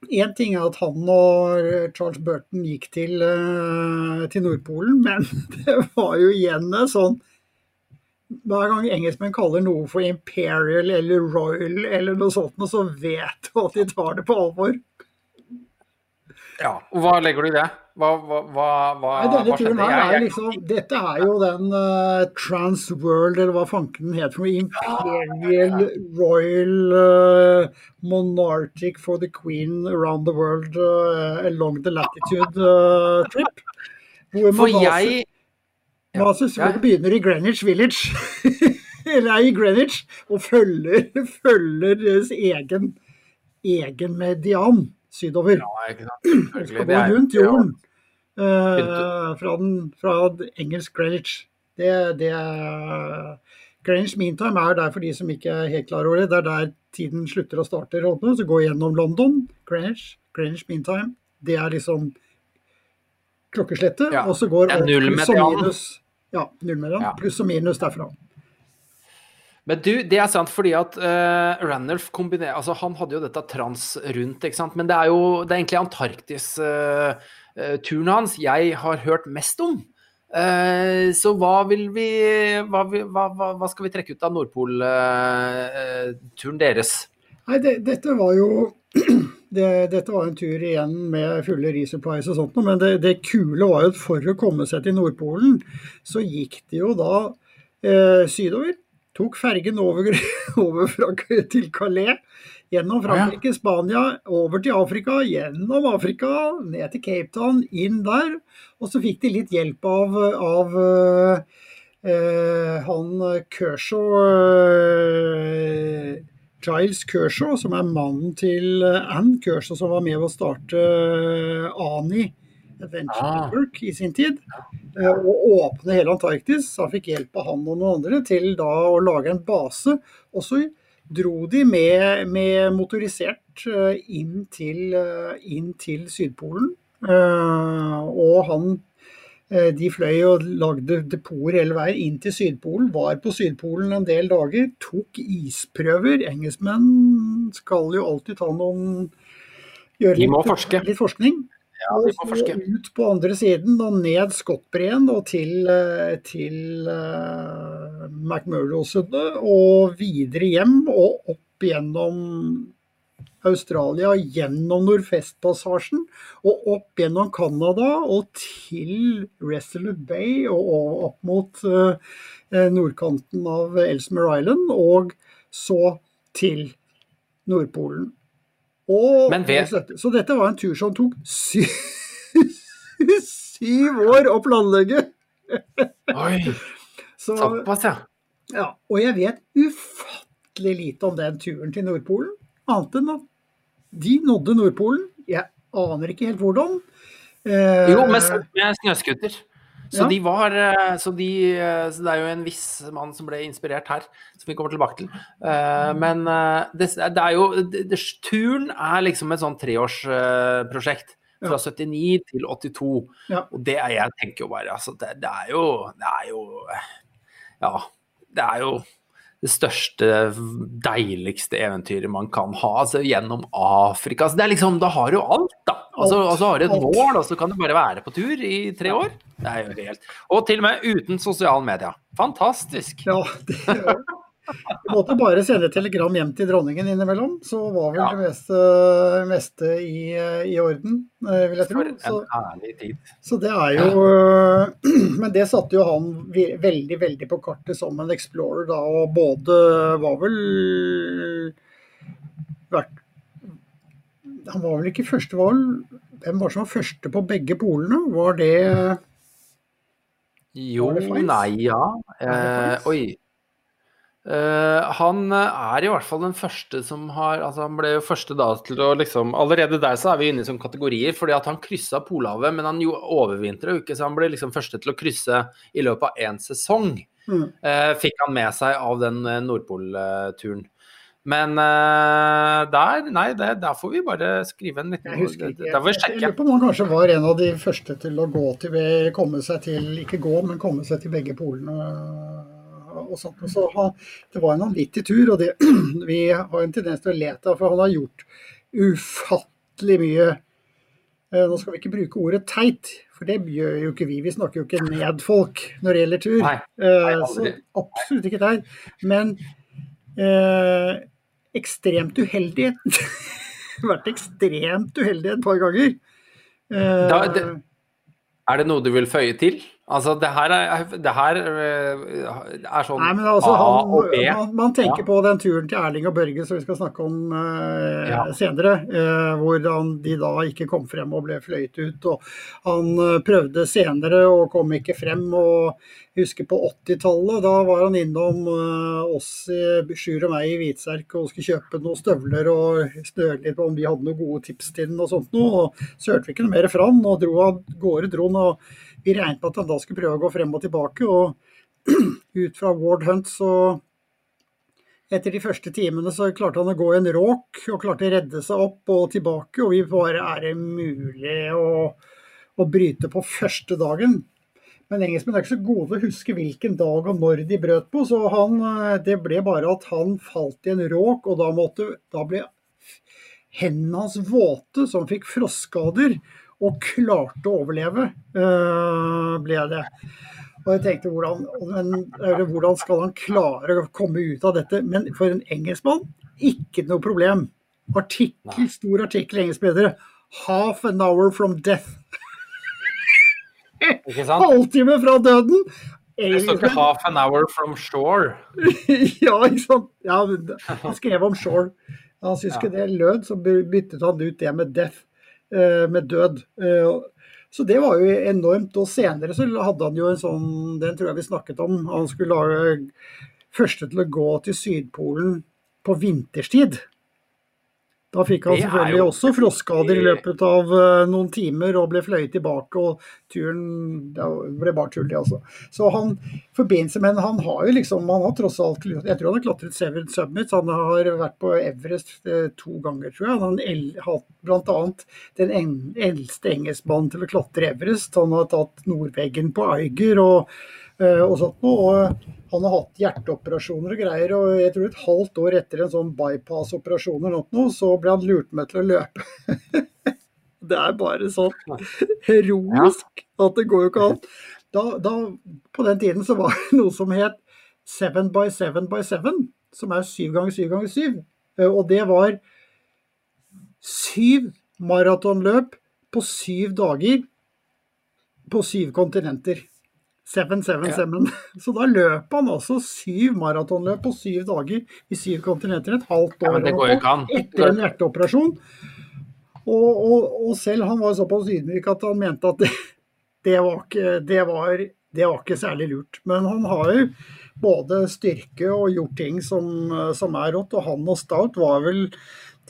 Én ting er at han og Charles Burton gikk til, uh, til Nordpolen, men det var jo igjen en sånn hver gang engelskmenn kaller noe for imperial eller royal eller noe sånt, så vet du at de tar det på alvor. Ja, og Hva legger du i det? Hva, hva, hva, Nei, denne turen her er liksom, Dette er jo den uh, Transworld, eller hva fanken den for noe. Imperial Royal uh, Monarchic for the Queen around the world uh, along the latitude trip. for jeg ja, man selvfølgelig begynner i Greenwich Village, eller i Greenwich, og følger, følger deres egen, egen median sydover. Ja, sant. skal gå rundt jorden uh, fra, den, fra engelsk Greenwich. Det, det Greenwich Mean Time er der for de som ikke er helt klar over det. Det er der tiden slutter og starter. Så gå gjennom London, Greenwich, Greenwich Mean Time. Det er liksom klokkeslettet. Ja. Og så går alt pluss og minus. Ja, nullmedian. Ja. Pluss og minus derfra. Men du, det er sant fordi at uh, Randolph kombinerer Altså, han hadde jo dette trans rundt, ikke sant. Men det er jo det er egentlig Antarktis-turen uh, uh, hans jeg har hørt mest om. Så hva vil vi hva, hva, hva, skal vi trekke ut av Nordpol-turen deres? Nei, det, dette var jo det, dette var en tur igjen med fulle resupplies og sånt, men det, det, kule var jo at for å komme seg til Nordpolen, så gikk det jo da eh, sydover tok fergen over, over fra, til Calais, gjennom Frankrike, Spania, over til Afrika, gjennom Afrika, ned til Cape Town, inn der. Og så fikk de litt hjelp av, av eh, han Kershaw eh, Giles Kershaw, som er mannen til Anne Kershaw, som var med å starte ANI Adventure ah. Network i sin tid. Eh, og åpne hele Antarktis. Så han fikk hjelp av han og noen andre til da å lage en base. Og så dro de med, med motorisert eh, inn til, eh, inn til Sydpolen. Og han de fløy og lagde depoter hele veien inn til Sydpolen, var på Sydpolen en del dager, tok isprøver. Engelskmenn skal jo alltid ta noen Gjøre litt, litt forskning. Ja, og så ut på andre siden og ned Skottbreen og til, eh, til uh, McMurdo-sundet og videre hjem og opp gjennom Australia, gjennom Nordfestpassasjen og opp gjennom Canada og til Resolute Bay og opp mot uh, nordkanten av Elsmer Island, og så til Nordpolen. Og, ved... Så dette var en tur som tok syv, syv år å planlegge. Oi, så, såpass, ja. ja. Og jeg vet ufattelig lite om den turen til Nordpolen, annet enn at de nådde Nordpolen. Jeg aner ikke helt hvordan. Eh, jo, med, med snøscooter. Så, ja. de var, eh, så, de, eh, så, det er jo en viss mann som ble inspirert her, som vi kommer tilbake til. Uh, men det, det, er jo det, Turen er liksom et sånn treårsprosjekt. Fra ja. 79 til 82. Ja. Og det er jeg tenker jo bare altså, det, det, er jo Det er jo Ja. Det er jo det største, deiligste eventyret man kan ha. altså Gjennom Afrika. Altså, det er liksom, Da har du alt, da. Altså, og så har du et mål, og så kan du bare være på tur i tre år. Det er jo helt Og til og med uten sosiale medier. Fantastisk. Ja, det er vi måtte bare sende telegram hjem til dronningen innimellom, så var vel ja. det meste, meste i, i, orden, eh, vil jeg tro. Tid. Så det er jo. Men det satte jo han veldig, veldig på kartet som en explorer, da, og både var vel vært Han var vel ikke første, var Hvem var som var første på begge polene? Var det Jo, nei, ja. Eh, oi. Eh, han er i hvert fall den første som har altså Han ble jo første da til å liksom Allerede der så er vi inne i sånne kategorier, fordi at han kryssa Polhavet, men han jo overvintra jo ikke, så han ble liksom første til å krysse i løpet av én sesong. Mm. Eh, fikk han med seg av den uh, Nordpolturen. Men uh, der, nei, det, der får vi bare skrive en liten Jeg husker ikke. Der får vi Jeg sjekke. lurer på om han kanskje var en av de første til å gå til komme seg til Ikke gå, men komme seg til begge polene. Og sånt. Så han, det var en vanvittig tur, og det, vi har en tendens til å le av, for han har gjort ufattelig mye. Eh, Nå skal vi ikke bruke ordet teit, for det gjør jo ikke vi. Vi snakker jo ikke ned folk når det gjelder tur. Nei, nei, så absolutt ikke teit. Men eh, ekstremt uheldig. Vært ekstremt uheldig et par ganger. Eh, Da- det- Er det noe du vil føye til? Altså, det her er, det her eh, er sånn Nei, men altså, A han, og B. man, man tenker Ja. på den turen til Erling og Børge som vi skal snakke om eh, Ja. senere, eh, hvordan de da ikke kom frem og ble fløyet ut. og Han eh, prøvde senere og kom ikke frem. og husker på 80-tallet, da var han innom oss, Sjur og meg i Hvitserk og skulle kjøpe noen støvler og snøre litt på om vi hadde noen gode tips til den og sånt noe. Og hørte vi ikke noe mer fra han, og dro av gårde dro han. og vi regnet med at han da skulle prøve å gå frem og tilbake. og ut fra Ward Hunt så etter de første timene så klarte han å gå i en råk og klarte å redde seg opp og tilbake. Og vi bare er det mulig å, å bryte på første dagen? Men engelskmenn er ikke så gode til å huske hvilken dag og når de brøt på, så han, eh, det ble bare at han falt i en råk, og da, måtte, da ble hendene hans våte, så han fikk frostskader og klarte å overleve, eh, ble det. Og jeg tenkte, hvordan, hvordan skal han klare å komme ut av dette? Men for en engelskmann, ikke noe problem. Artikkel, stor artikkel i engelsk medier. Half an hour from death. Halvtime fra døden! Det står ikke 'half an hour from shore'. ja, ikke sant. Ja, han skrev om Shore. Han syntes ikke det lød, så byttet han ut det med death, med død. Eh, Så det var jo enormt. Og senere så hadde han jo en sånn, den tror jeg vi snakket om, han skulle lage første til å gå til Sydpolen på vinterstid. Da fikk han selvfølgelig også frostskader i løpet av eh, noen timer og ble fløyet tilbake. Og turen det ble bare tull, det altså. Så han forbindelse Men han har jo liksom Han har tross alt Jeg tror han har klatret Seven Summits. Han har vært på Everest eh, to ganger, tror jeg. Han har hatt bl.a. den eldste engelskmannen til å klatre Everest. Han har tatt nordveggen på Eiger og, og sånt noe. Og han har hatt hjerteoperasjoner og greier, og jeg tror et halvt år etter en sånn bypass-operasjon eller noe, så ble han lurt med til å løpe. det er bare sånn heroisk at det går jo ikke an. Da, da, på den tiden så var det noe som het 7 by 7 by 7, som er 7 ganger 7 ganger 7. Eh, Og det var syv maratonløp på syv dager på syv kontinenter. 777. Så da løp han altså syv maratonløp på syv dager i syv kontinenter. Et halvt Ja, år an. etter en hjerteoperasjon. Og, og, og selv han var såpass ydmyk at han mente at det, det, var ikke, det, var, det var ikke særlig lurt. Men han har jo både styrke og gjort ting som, som er rått. Og han og Stout var vel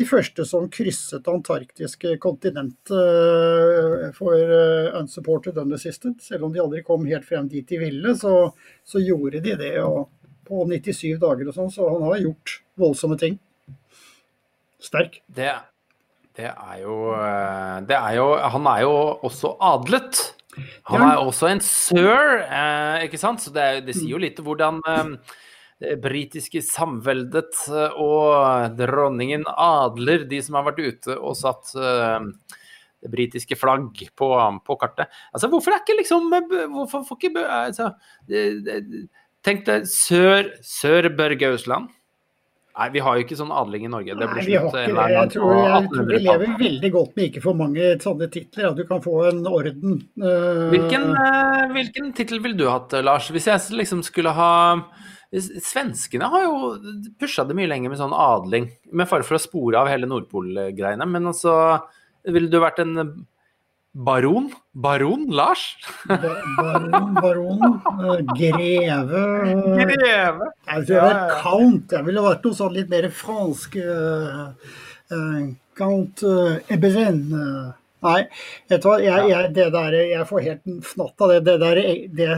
de første som krysset det antarktiske kontinentet eh, for eh, unsupported unassisted. Selv om de aldri kom helt frem dit de ville, så, så gjorde de det og, på 97 dager og sånn. Så han har gjort voldsomme ting. Sterk. Det, det er jo eh, Det er jo Han er jo også adlet. Han er også en sir, ikke sant? Så det, det sier jo litt hvordan det britiske samveldet eh, og dronningen adler de som har vært ute og satt eh, det britiske flagg på, på kartet. Altså, hvorfor er ikke liksom Hvorfor får ikke altså, det, det, Tenk deg sør, sør Børge Ausland. Nei, vi har jo ikke sånn adling i Norge. Det blir vi har slutt ikke en det. Jeg tror, jeg tror vi lever veldig godt med ikke for mange sånne titler. At du kan få en orden. Eh, Hvilken, eh, hvilken tittel ville du hatt, eh, Lars? Hvis jeg liksom skulle ha Svenskene har jo pusha det mye lenger med sånn adling, med fare for å spore av hele Nordpol-greiene. Men altså, ville du vært en baron? Baron Lars? ba- Baron, baron, eh, greve eh, Greve! Tror jeg er count. Jeg ville vært noe sånn litt mer fransk. eh, count Eberen. eh. Nei, vet du hva, jeg, jeg, det der, jeg får helt fnatt av det. Det der det,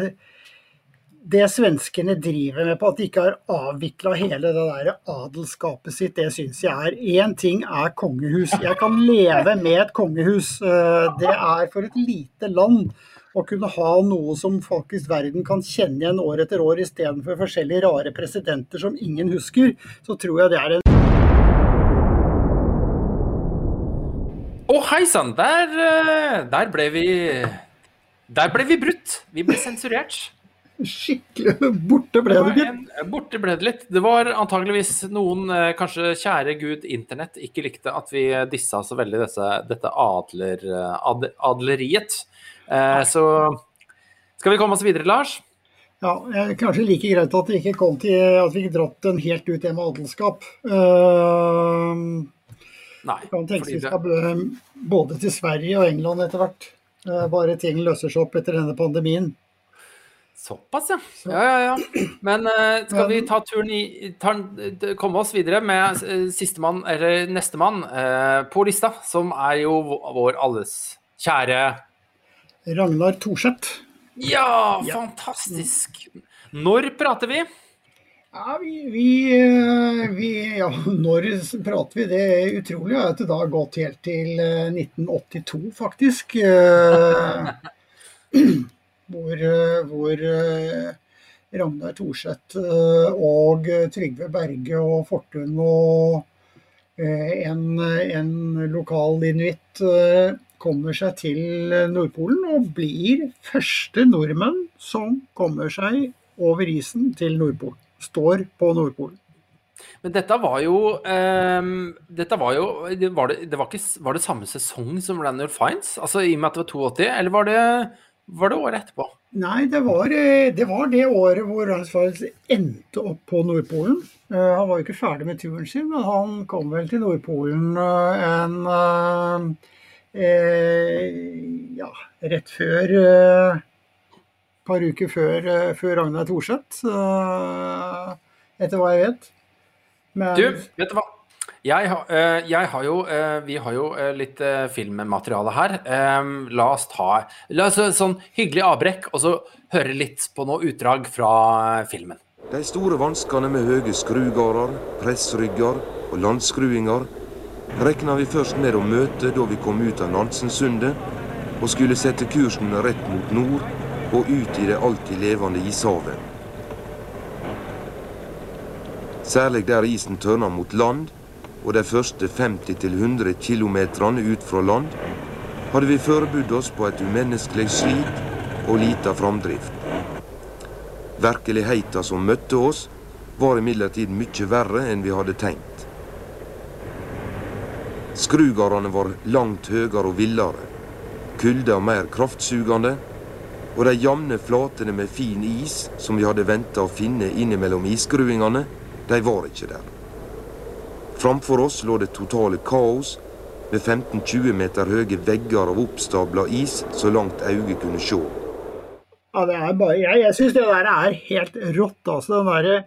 det svenskene driver med på at de ikke har avvikla hele det der adelskapet sitt, det syns jeg er Én ting er kongehus. Jeg kan leve med et kongehus. Eh, det er for et lite land å kunne ha noe som faktisk verden kan kjenne igjen år etter år, istedenfor forskjellige rare presidenter som ingen husker, så tror jeg det er en Å, hei sann! Der, eh, der ble vi Der ble vi brutt. Vi ble sensurert. Skikkelig Borte ble det, gitt. Borte ble det litt. Det var antageligvis noen, eh, kanskje kjære gud internett, ikke likte at vi dissa så veldig disse, dette adler, eh, ad, adleriet. Eh, så skal vi komme oss videre, Lars? Ja, kanskje like greit at vi ikke kom til at vi ikke dratt den helt ut det med adelskap. Uh, Nei. kan tenke vi skal både til Sverige og England etter hvert. Uh, bare ting løser seg opp etter denne pandemien. Såpass, ja. Ja, ja, ja. Men uh, skal vi ta turen i ta, Komme oss videre med uh, sistemann, eller nestemann, uh, på lista, som er jo vår alles kjære Ragnar Thorseth. Ja, fantastisk! Når prater vi? Ja, vi, vi, vi Ja, når prater vi? Det er utrolig at det da har gått helt til eh, 1982, faktisk. Eh, Hvor, eh, hvor eh, Ragnar Thorseth eh, og Trygve Berge og Fortun og eh, en, en lokal inuitt eh, kommer seg til Nordpolen og blir første nordmenn som kommer seg over isen til Nordpolen. Står på Nordpolen. Men dette var jo ehm, Dette var jo var det, det var, ikke, var det samme sesong som Randall Fines? Altså i og med at det var 82, eller var det, var det året etterpå? Nei, det var, eh, det var det året hvor Ransfalds endte opp på Nordpolen. Eh, Han var jo ikke ferdig med turen sin, men han kom vel til Nordpolen eh, en eh, eh, Ja, rett før eh, Et par uker før, eh, før Ragnar Thorseth, eh, etter hva jeg vet. Men Du, vet du hva? Jeg, eh, jeg har jo eh, Vi har jo eh, litt filmmateriale her. La oss ta La oss sånn hyggelig avbrekk, og så høre litt på noe utdrag fra filmen. De store vanskene med høye skrugarder, pressrygger og landskruinger regna vi først med å møte da vi kom ut av Nansensundet og skulle sette kursen rett mot nord og ut i det alltid levende ishavet. Særlig der isen tørna mot land og de første 50-100 kilometerne ut fra land, hadde vi forberedt oss på et umenneskelig slit og lita framdrift. Virkeligheten som møtte oss, var imidlertid mye verre enn vi hadde tenkt. Skrugardene var langt høyere og villere, kulda mer kraftsugende, og de jevne flatene med fin is som vi hadde venta å finne innimellom isskruingene, de var ikke der. Framfor oss lå det totale kaos, med 15-20 meter høye vegger av oppstabla is så langt øyet kunne se. Ja, det er bare, jeg jeg syns det der er helt rått. altså Den derre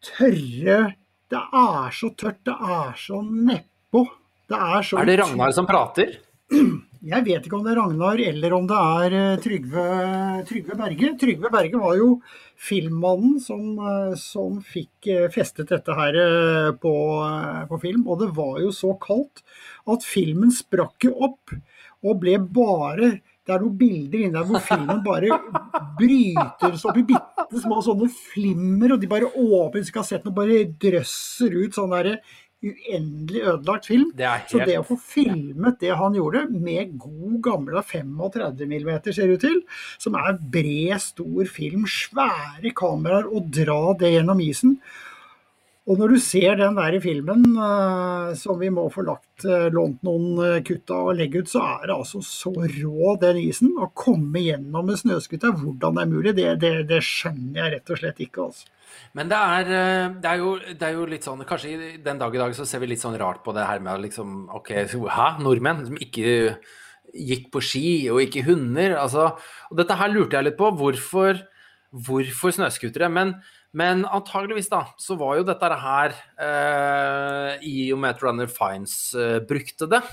tørre Det er så tørt, det er så nedpå. Det er så Er det Ragnar som prater? Jeg vet ikke om det er Ragnar eller om det er eh, Trygve, Trygve Berge. Trygve Berge var jo filmmannen som, eh, som fikk eh, festet dette her på, på film. Og det var jo så kaldt at filmen sprakk jo opp og ble bare det er noen bilder inne der hvor filmen bare brytes opp i bitte små sånne flimmer, og de bare åpner, kassetten og bare drøsser ut sånn derre uendelig ødelagt film. Det helt... Så det å få filmet det han gjorde, med god gamle 35 mm, ser det ut til, som er bred, stor film, svære kameraer, og dra det gjennom isen Og når du ser den der i filmen, eh, som vi må få lagt eh, lånt noen eh, kutt av og legge ut, så er det altså så rå den isen. Å komme gjennom med snøscooter, hvordan det er mulig, det, det, det skjønner jeg rett og slett ikke. altså. Men det er, eh, det, er jo, det er jo litt sånn Kanskje den dag i dag så ser vi litt sånn rart på det her med liksom OK, hæ? Nordmenn som ikke gikk på ski, og ikke hunder? Altså, og dette her lurte jeg litt på. Hvorfor, hvorfor snøscootere? Men, men antageligvis, da, så var jo dette her eh, I og med at Runner Fines eh, brukte det,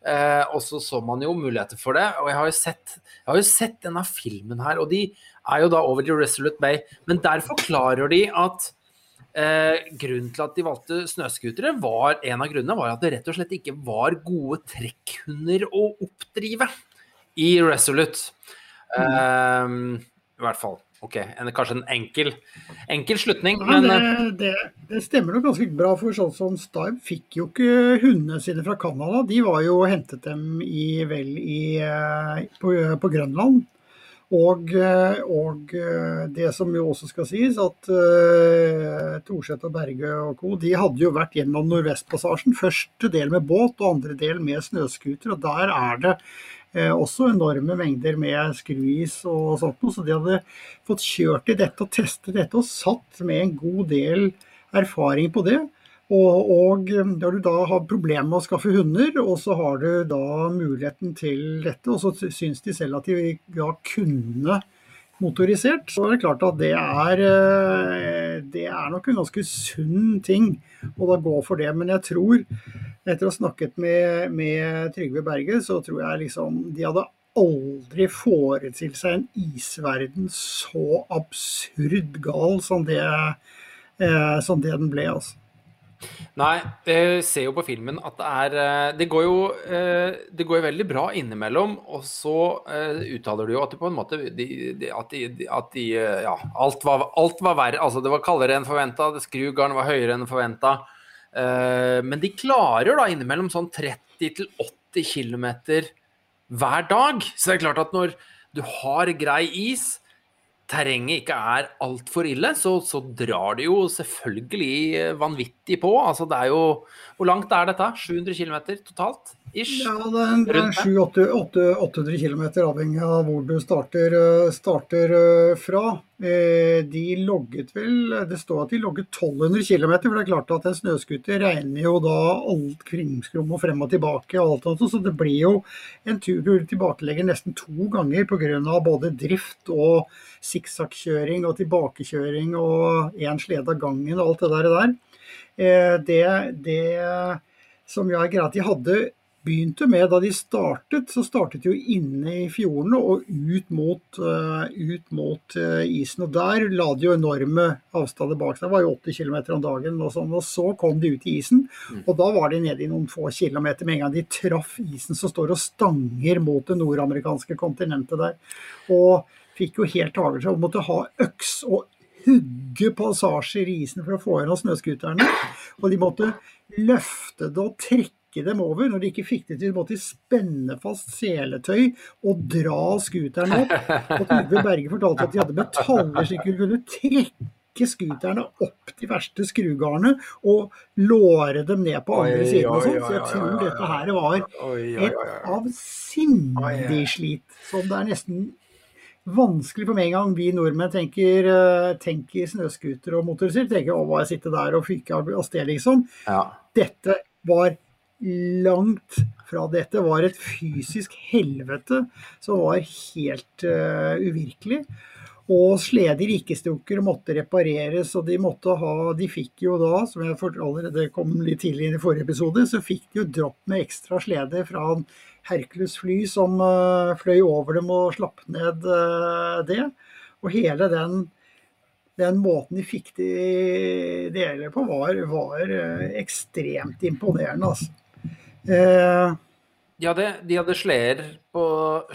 Eh, og så så man jo muligheter for det. Og jeg har jo sett, jeg har jo sett denne filmen her, og de er jo da over til Resolute Bay. Men der forklarer de at eh, grunnen til at de valgte snøscootere, var en av grunnene var at det rett og slett ikke var gode trekkhunder å oppdrive i Resolute. Eh, I hvert fall. Ok, en, kanskje en enkel, enkel slutning, Ja, men det, det, det stemmer nok ganske bra, for sånn som Stibe fikk jo ikke hundene sine fra Canada. De var jo hentet dem i, vel i, eh, på, på Grønland. Og, eh, og eh, det som jo også skal sies, at uh, Thorseth og Berge og co. de hadde jo vært gjennom Nordvestpassasjen. Første del med båt og andre del med snøscooter. Og der er det også enorme mengder med skruis og sånt noe. Så de hadde fått kjørt i dette og testet dette og satt med en god del erfaring på det. Og, og når du da har problemer med å skaffe hunder, og så har du da muligheten til dette, og så syns de selv at de da kunne motorisert, så er det klart at det er, eh, det er nok en ganske sunn ting å da gå for det. Men jeg tror, etter å ha snakket med, med Trygve Berge, så tror jeg liksom de hadde aldri forestilt seg en isverden så absurd gal som det, eh, som det den ble. altså. Nei, jeg ser jo på filmen at det er eh, Det går jo, eh, det går veldig bra innimellom, og så eh, uttaler du jo at det på en måte de, de, At de, at de Ja, alt var, alt var verre. Altså, det var kaldere enn forventa, skrugarden var høyere enn forventa. Men de klarer da innimellom sånn 30-80 km hver dag. Så det er klart at når du har grei is, terrenget ikke er altfor ille, så, så drar det jo selvfølgelig eh, vanvittig på. Altså det er jo Hvor langt er dette? 700 km totalt? Ish? Ja, det er, er 700-800 km avhengig av hvor du starter, eh, starter eh, fra. Eh, De logget vel Det står at de logget 1200 km, for det er klart at en snøscooter regner jo da alt kringskrom og frem og tilbake og alt annet, så det blir jo en tur du tilbakelegger nesten to ganger pga. både drift og sikksakkkjøring og tilbakekjøring og én slede av gangen og alt det der. der. Eh, Det, det som jo er greit, de hadde begynte med da de startet, så startet de jo inne i fjordene og ut mot, eh, ut mot eh, isen. Og der la de jo enorme avstander bak seg. Det var jo 80 km om dagen. Og, sånn, og så kom de ut i isen, og da var de nede i noen få kilometer. Med en gang de traff isen som står og stanger mot det nordamerikanske kontinentet der. Og fikk jo helt avgjørelse og måtte ha øks og hugge passasjer i isen for å få gjennom snøscooterne. Og de måtte løfte det og trekke dem over. Når de ikke fikk det til, måtte de spenne fast seletøy og dra scooteren opp. Og Trygve Berge fortalte at de hadde metaller som de kunne trekke scooterne opp de verste skrugarnene og låre dem ned på andre siden og sånt. Så jeg tror dette her var et avsindig slit som det er nesten vanskelig for med en gang vi nordmenn tenker, eh, tenker snøscooter og motorsykkel. Tenker å, hva jeg sitter der og fyke av av sted, liksom. Ja. Dette var langt fra dette. var et fysisk helvete som var helt uh, uvirkelig. Og sleder gikk i stykker måtte repareres, og de måtte ha De fikk jo da, som jeg allerede kom litt tidlig i forrige episode, så fikk de jo dropp med ekstra slede fra en Hercules-fly som uh, fløy over dem og slapp ned uh, det. Og hele den, den måten de fikk de deler på, var, var ekstremt imponerende, altså. Eh, De hadde, de hadde sleder på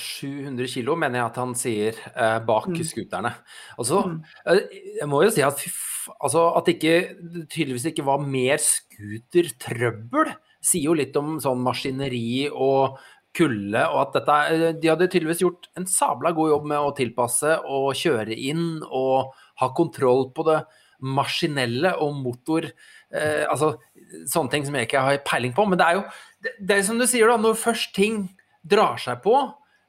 700 kilo, mener jeg at han sier, eh, bak Mm. skuterne. Altså, eh, jeg må jo si at, altså, at det tydeligvis ikke var mer scootertrøbbel, sier jo litt om sånn maskineri og kulde, og at dette, eh, de hadde tydeligvis gjort en sabla god jobb med å tilpasse og kjøre inn og ha kontroll på det maskinelle og motor, eh, altså sånne ting som jeg ikke har peiling på, men det er jo, det, er som du sier da, når først ting drar seg på,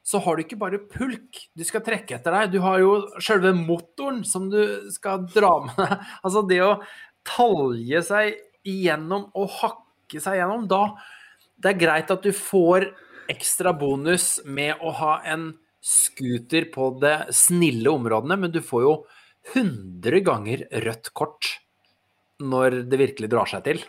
så har du ikke bare pulk du skal trekke etter deg, du har jo selve motoren som du skal dra med deg. Altså det å talje seg igjennom og hakke seg gjennom, da det er greit at du får ekstra bonus med å ha en scooter på det snille områdene, men du får jo 100 ganger rødt kort når det virkelig drar seg til.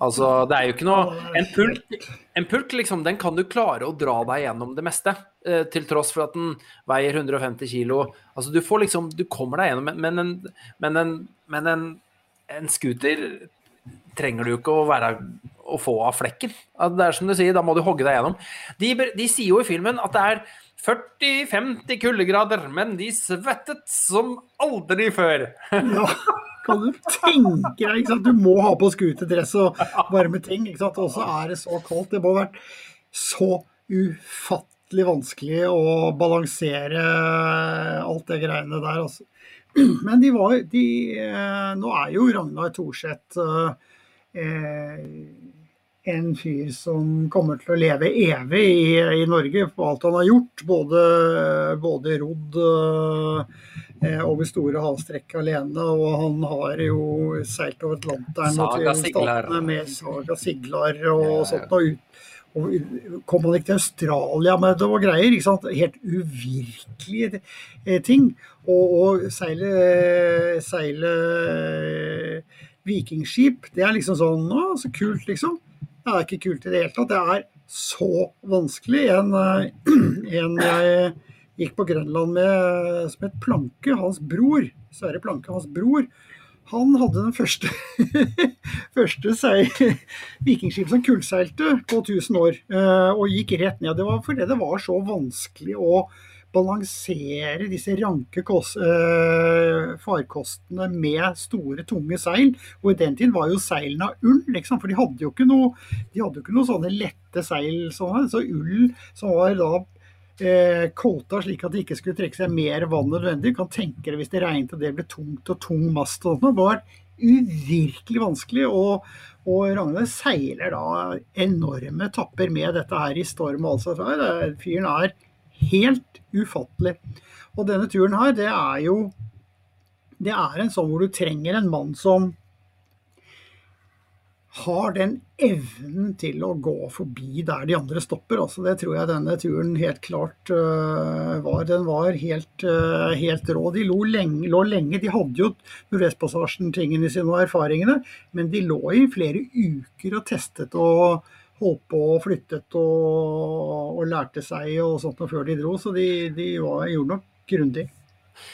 Altså, det er jo ikke noe En pulk, en pulk liksom, den kan du klare å dra deg gjennom det meste, eh, til tross for at den veier 150 kilo. Altså, du får liksom Du kommer deg gjennom, men en, men en, men en, en scooter trenger du ikke å være å få av flekken. Det er som du sier, da må du hogge deg gjennom. De, de sier jo i filmen at det er 40-50 kuldegrader, men de svettet som aldri før. ja, kan du tenke deg? Du må ha på skutedress og varme ting, ikke sant? og så er det så kaldt. Det må ha vært så ufattelig vanskelig å balansere alt det greiene der, altså. Men de var de, eh, Nå er jo Ragnar Thorseth eh, en fyr som kommer til å leve evig i, i Norge på alt han har gjort. Både, både rodd eh, over store havstrekk alene, og han har jo seilt over Atlanteren Saga Siglar. med Saga Siglar og ja, ja. sånt. Og, ut, og kom han ikke til Australia med det og greier? ikke sant? Helt uvirkelige eh, ting. Og, og seile, seile vikingskip, det er liksom sånn Å, så kult, liksom. Det er ikke kult i det hele tatt. Det er så vanskelig. En, eh, en jeg gikk på Grønland med som het Planke, hans bror, Sverre Planke, hans bror, han hadde den første, første vikingskip som kullseilte på 1000 år, eh, og gikk rett ned. Det var fordi det var så vanskelig å balansere disse ranke øh, farkostene med store, tunge seil. Og i den tid var jo seilene av ull, liksom, for de hadde jo ikke noe, jo ikke noe sånne lette seil. Sånn, så ull som var da eh, kåta slik at det ikke skulle trekke seg mer vann nødvendig. Kan tenke deg hvis det regnet og det ble tungt og tung mast og. Det var uvirkelig vanskelig. og og Ragnhild seiler da enorme tapper med dette her i storm. altså. Fyren er helt ufattelig. Og denne turen her, det er jo Det er en sånn hvor du trenger en mann som har den evnen til å gå forbi der de andre stopper. Altså, det tror jeg denne turen helt klart uh, var. Den var helt, uh, helt rå. De lå lenge, lå lenge, De hadde jo Nordvestpassasjen-tingene sine og erfaringene, men de lå i flere uker og testet og holdt på og flyttet og, og lærte seg og sånt før de dro. Så de, de var, gjorde nok grundig.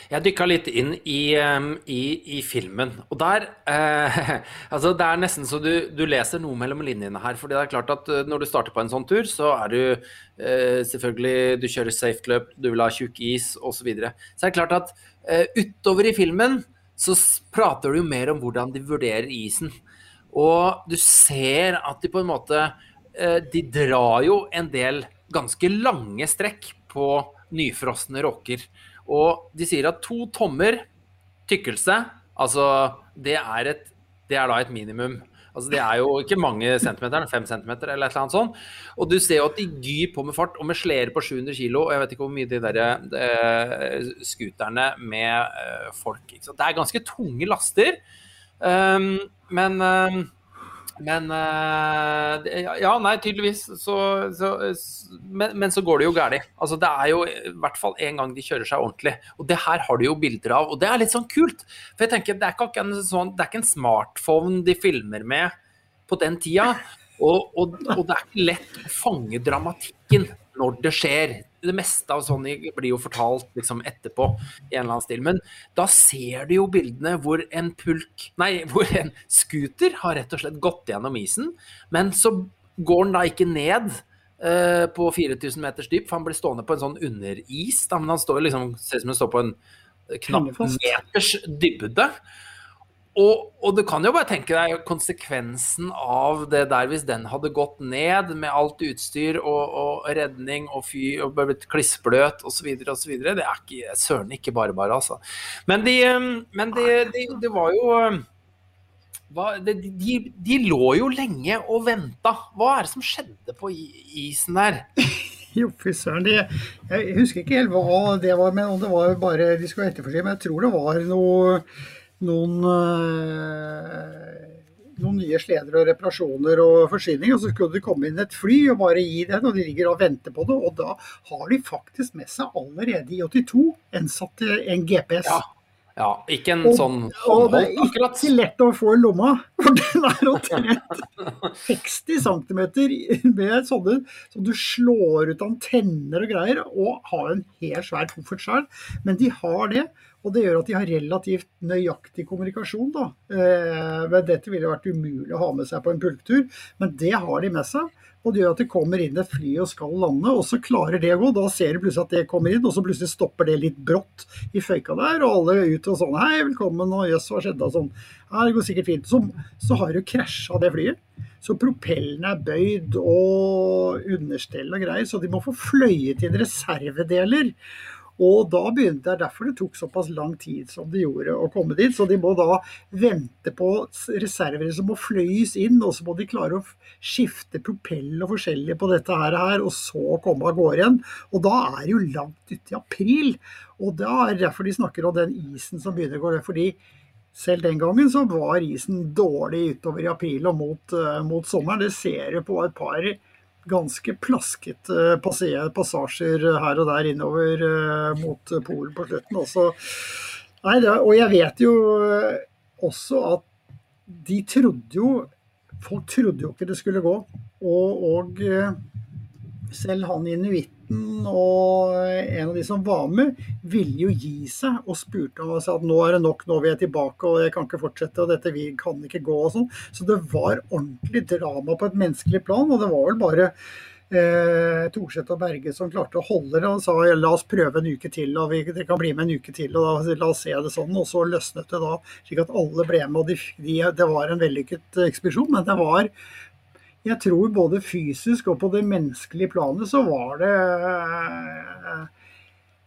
Jeg dykka litt inn i, i, i, filmen, og der eh, Altså, det er nesten så du, du, leser noe mellom linjene her. For det er klart at uh, når du starter på en sånn tur, så er du eh, selvfølgelig Du kjører safe club, du vil ha tjukk is osv. Så, videre. så er klart at eh, utover i filmen så prater du jo mer om hvordan de vurderer isen. Og du ser at de på en måte Eh, de drar jo en del ganske lange strekk på nyfrosne rocker. Og de sier at to tommer tykkelse, altså det er, et, det er da et minimum. Altså Det er jo ikke mange centimeter, fem centimeter eller et eller annet sånt. Og du ser jo at de gyr på med fart, og med sleder på 700 kilo, Og jeg vet ikke hvor mye de der eh, scooterne med eh, folk Det er ganske tunge laster. Um, men um, men uh, Ja, nei, tydeligvis. Så, så, men, men, så går det jo galt. Altså, det er jo i hvert fall en gang de kjører seg ordentlig. Og det her har de jo bilder av, og det er litt sånn kult. For jeg tenker, det er ikke en, sånn, det er ikke en smartphone de filmer med på den tida. Og, og, og det er ikke lett å fange dramatikken når det skjer det meste av Sony blir jo fortalt liksom etterpå i en eller annen stil. Men da ser du jo bildene hvor en pulk Nei, hvor en scooter har rett og slett gått gjennom isen, men så går den da ikke ned uh, på 4000 meters dyp, for han blir stående på en sånn underis. Da, men han står liksom, ser ut som han står på en knapp meters dybde. Og, og, du kan jo bare tenke deg konsekvensen av det der hvis den hadde gått ned med alt utstyr og, og redning og fy og blitt klissbløt osv. osv. Det er ikke, søren ikke bare bare, altså. Men de, men de, de, de var jo de, de, lå jo lenge og venta. Hva er det som skjedde på isen der? Jo, fy søren. Jeg husker ikke helt hva det var, men om det var bare de skulle etterforske. Men jeg tror det var noe noen, eh, noen nye sleder og reparasjoner og forsyning. Og så skulle det komme inn et fly og bare gi den, og de ligger og venter på det. Og da har de faktisk med seg allerede i 82 en, en GPS. Ja. Ja, ikke en Og- sånn Og det håndholdt, er ikke lett å få i lomma, for den er omtrent 60 cm med sånne som du slår ut antenner og greier, og har en helt svær koffert sjøl. Men de har det, og det gjør at de har relativt nøyaktig kommunikasjon. Da. Eh, dette ville vært umulig å ha med seg på en pulktur, men det har de med seg. Og det gjør at det kommer inn et fly og skal lande, og så klarer det å gå. Da ser du plutselig at det kommer inn, og så plutselig stopper det litt brått i føyka der, og alle er ute og sånn Hei, velkommen, og jøss, hva skjedde? Og sånn. Ja, det går sikkert fint. Så, så har du krasja det flyet. Så propellen er bøyd og understell og greier, så de må få fløyet inn reservedeler. Og da begynte det er derfor det tok såpass lang tid som det gjorde å komme dit. Så de må da vente på reserver som må fløyes inn, og så må de klare å skifte propell og forskjellig på dette her, og så komme av gårde igjen. Og da er det jo langt ute i april. Og da er det derfor de snakker om den isen som begynner å gå ned. fordi selv den gangen så var isen dårlig utover i april og mot, eh, mot sommeren. Det ser du på et par ganske plaskete passasjer her og der innover eh, mot Polen på slutten også. Nei, det, og jeg vet jo eh, også at de trodde jo Folk trodde jo ikke det skulle gå. Og, og eh, selv han inuitten og en av de som var med, ville jo gi seg og spurte om at nå er det nok, nå vil jeg tilbake og jeg kan ikke fortsette og dette vi kan ikke gå og sånn. Så det var ordentlig drama på et menneskelig plan, og det var vel bare eh, Thorseth og Berge som klarte å holde det og sa la oss prøve en uke til, og vi, dere kan bli med en uke til, og da, la oss se det sånn. Og så løsnet det da, slik at alle ble med, og de, de, det var en vellykket ekspedisjon. Men det var jeg tror både fysisk og på det menneskelige planet så var det eh,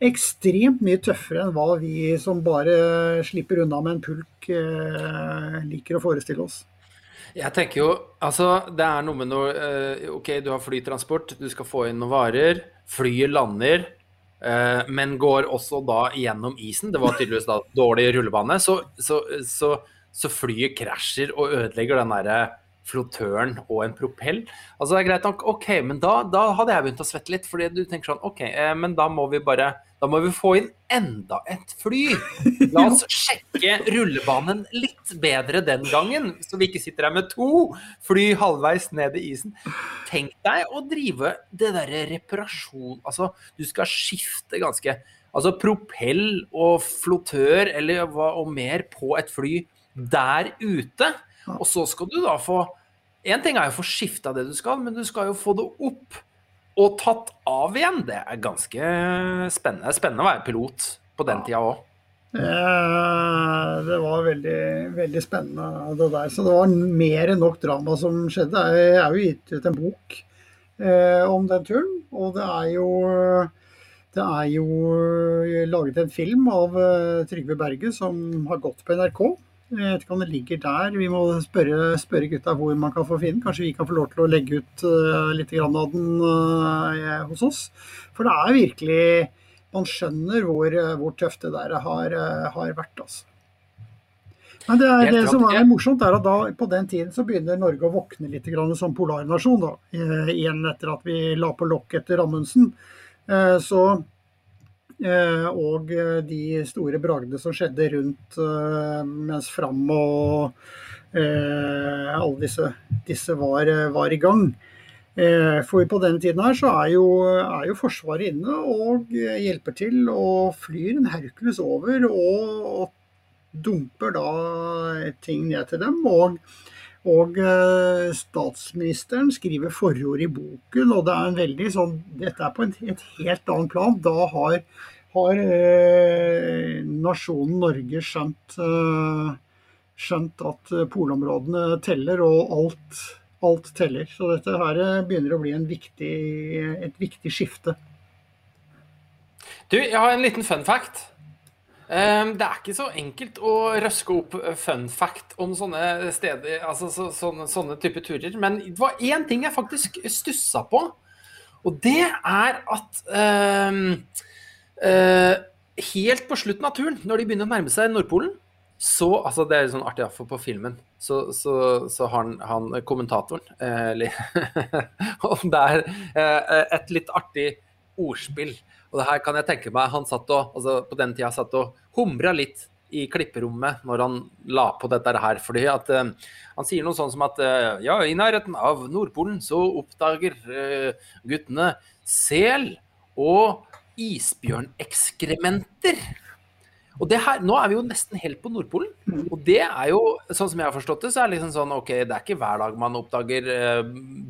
ekstremt mye tøffere enn hva vi som bare slipper unna med en pulk, eh, liker å forestille oss. Jeg tenker jo, altså Det er noe med noe eh, OK, du har flytransport, du skal få inn noen varer. Flyet lander, men går også da gjennom isen. Det var tydeligvis da dårlig rullebane. Så, så, så, så flyet krasjer og ødelegger den derre flottøren og en propell. Altså det er greit nok, OK, men da, da hadde jeg begynt å svette litt. fordi du tenker sånn OK, eh, men da må vi bare da må vi få inn enda et fly. La oss sjekke rullebanen litt bedre den gangen, så vi ikke sitter her med to fly halvveis ned i isen. Tenk deg å drive det derre reparasjon Altså, du skal skifte ganske Altså propell og flottør eller hva og mer på et fly der ute. Og så skal du da få Én ting er jo å få skifta det du skal, men du skal jo få det opp og tatt av igjen. Det er ganske spennende. Spennende å være pilot på den tida òg. Eh, Det var veldig, veldig spennende det der. Så det var mer enn nok drama som skjedde. Jeg er jo gitt ut en bok eh, om den turen, og det er jo det er jo eh, laget en film av eh, Trygve Berge som har gått på NRK. Jeg vet ikke om det ligger der. Vi må spørre, spørre gutta hvor man kan få finne den. Kanskje vi kan få lov til å legge ut uh, litt av den uh, hos oss. For det er virkelig Man skjønner hvor, uh, hvor tøft det der har, har vært. Altså. Men det, er, det som er morsomt, er at da, på den tiden så begynner Norge å våkne litt grann som polarnasjon. Da. Eh, igjen etter at vi la på lokk etter Amundsen. Eh, så Eh, og eh, de store bragdene som skjedde rundt eh, mens Fram og eh, alle disse, disse var, eh, var i gang. Eh, for på denne tiden her så er jo, er jo Forsvaret inne og eh, hjelper til og flyr en Hercules over og, og dumper da ting ned til dem. Og, og eh, statsministeren skriver forord i boken, og det er en veldig sånn Dette er på et helt annet plan. Da har, har eh, nasjonen Norge skjønt, eh, skjønt at polområdene teller, og alt, alt teller. Så dette her begynner å bli viktig, et viktig skifte. Du, jeg har en liten fun fact. Um, det er ikke så enkelt å røske opp fun fact om sånne steder, altså så, sånne, sånne type turer. Men det var én ting jeg faktisk stussa på, og det er at um, uh, helt på slutten av turen, når de begynner å nærme seg Nordpolen, så altså Det er sånn artig, iallfall på filmen så, så, så har han, han kommentatoren eh, Og det er eh, et litt artig ordspill. Og det her kan jeg tenke meg han satt og, altså På den tida satt og humra litt i klipperommet når han la på dette her. fordi at uh, Han sier noe sånn som at uh, ja, i nærheten av Nordpolen så oppdager uh, guttene sel og isbjørnekskrementer. Og det her, Nå er vi jo nesten helt på Nordpolen. Og det er jo, sånn som jeg har forstått det, så er det liksom sånn OK, det er ikke hver dag man oppdager eh,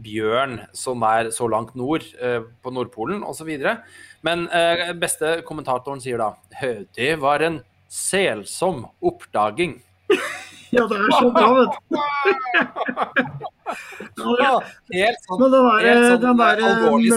bjørn som er så langt nord eh, på Nordpolen osv. Men eh, beste kommentatoren sier da det var en selsom oppdaging. Ja, det er så bra, vet du. Ja, helt sånn, Men den der, sånn, den der.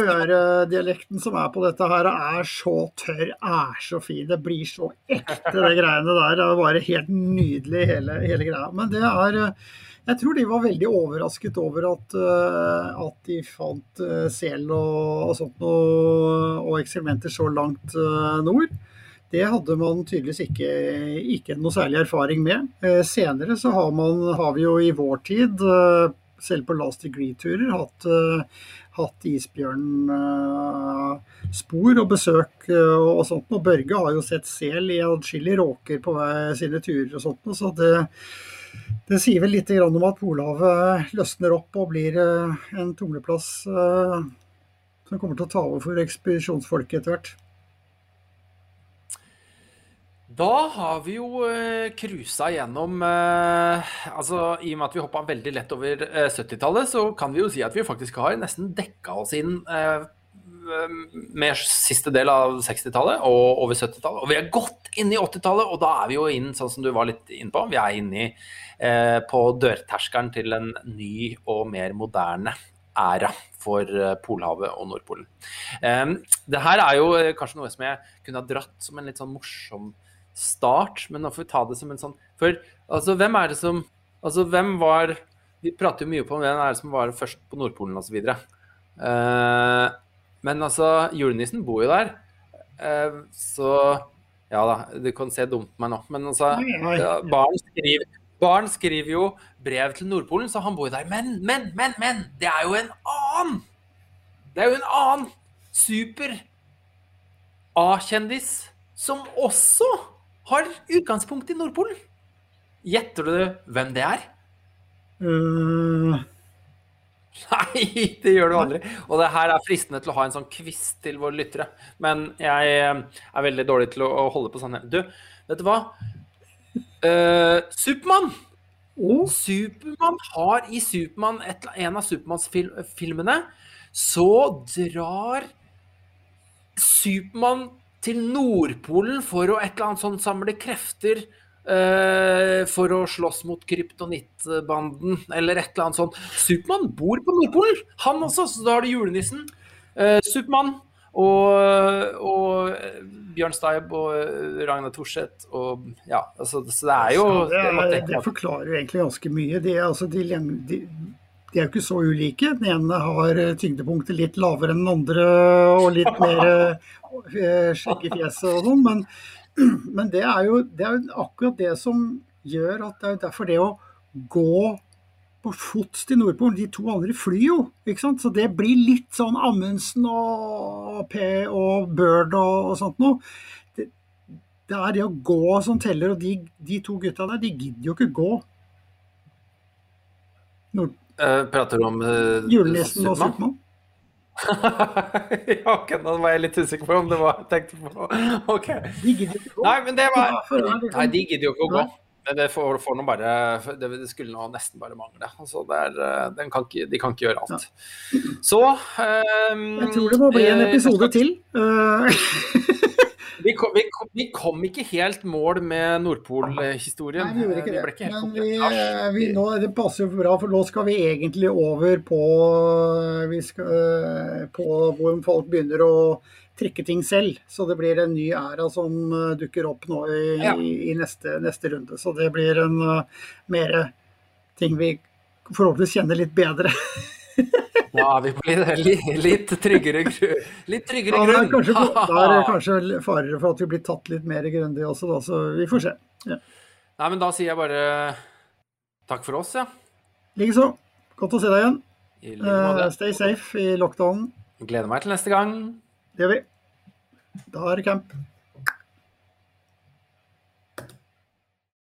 Møre-dialekten som er på dette her, er så tørr, er så fin. Det blir så ekte, det greiene der. Det er bare helt nydelig, hele, hele greia. Men det er eh, Jeg tror de var veldig overrasket over at, eh, at de fant eh, sel og, og sånt noe, og eksperimenter så langt eh, nord. Det hadde man tydeligvis ikke, ikke noe særlig erfaring med. Eh, senere så har, man, har vi jo i vår tid, eh, selv på last degree-turer, hatt, eh, hatt isbjørnspor og besøk og sånt. Og Børge har jo sett sel i adskillige råker på sine turer og sånt. Så det, det sier vel litt om at Polhavet løsner opp og blir en tumleplass eh, som kommer til å ta over for ekspedisjonsfolket etter hvert. Da har vi jo uh, cruisa gjennom uh, altså I og med at vi hoppa veldig lett over eh, 70-tallet, så kan vi jo si at vi faktisk har nesten dekka oss inn eh, med siste del av 60-tallet og over 70-tallet. Og vi er godt inne i 80-tallet, og da er vi jo inn, sånn som du var litt inne på, vi er inne eh, på dørterskelen til en ny og mer moderne æra for eh, Polhavet og Nordpolen. Det her er jo eh, kanskje noe som jeg kunne ha dratt som en litt sånn morsom start, men nå får vi ta det som en sånn For altså, hvem er det som Altså, hvem var Vi prater jo mye på om hvem er det som var først på Nordpolen osv. Uh, men altså, julenissen bor jo der, uh, så Ja da, du kan se dumt på meg nå, men altså ja, barn, skriver, barn skriver jo brev til Nordpolen, så han bor jo der. Men, men, men, men! Det er jo en annen! Det er jo en annen super A-kjendis som også har utgangspunkt i Nordpolen. Gjetter du hvem det er? Uh... Nei, det gjør du aldri. Og det her er fristende til å ha en sånn quiz til våre lyttere. Men jeg eh, er veldig dårlig til å holde på sånn. Du, vet du hva? Uh, Supermann! Oh. Supermann har i Supermann, en av Supermanns-filmene, så drar Supermann til Nordpolen for å et eller annet sånn samle krefter uh, for å slåss mot kryptonittbanden, eller et eller annet sånt. Supermann bor på Nordpolen, han også, så da har du julenissen, Uh, Supermann og, og eh, Bjørn Steib og Ragnar Thorseth og ja, altså, så det er jo det, det det forklarer egentlig ganske mye. Det, altså, de, de, de er jo ikke så ulike. Den ene har eh, tyngdepunktet litt lavere enn den andre og litt mer eh, skjegg i fjeset og sånn. Men, men det, er jo, det er jo akkurat det som gjør at det er derfor det å gå på fots til Nordpolen, de to andre flyr jo, ikke sant? Så det blir litt sånn Amundsen og P og Bird og, og sånt noe. Det er det å gå som teller, og de, de to gutta der, de gidder jo ikke gå. Nord Eh, prater du om uh, Julenissen og Supermann? ja, ok, nå var jeg litt usikker på om det var jeg tenkte på. Ok. De gidder ikke gå. Nei, men det var Nei, de gidder jo ikke å gå. Men det får, får bare det, skulle nå nesten bare mangle. Altså, det er, eh, den kan ikke, de kan ikke gjøre alt. Så um, Jeg tror det må bli en episode til. Eh, Vi kom, vi, kom, vi kom ikke helt mål med Nordpol-historien. Nei, vi gjorde ikke det. ikke Men vi, vi, nå, det passer jo bra, for nå skal vi egentlig over på, vi skal, eh, på hvor folk begynner å trikke ting selv. Så det blir en ny æra som eh, dukker opp nå i, Ja. i neste, neste runde. Så det blir en uh, mer ting vi forhåpentligvis kjenner litt bedre. Da er vi på litt, litt, tryggere, litt tryggere Ja, det er grunn. kanskje, da er det kanskje farer for at vi blir tatt litt mer grundig også, da, så vi får se. Ja. Nei, men da sier jeg bare takk for oss, ja. Likeså. Godt å se deg igjen. Eh, stay safe i lockdown. Gleder meg til neste gang. Det gjør vi. Da er det camp.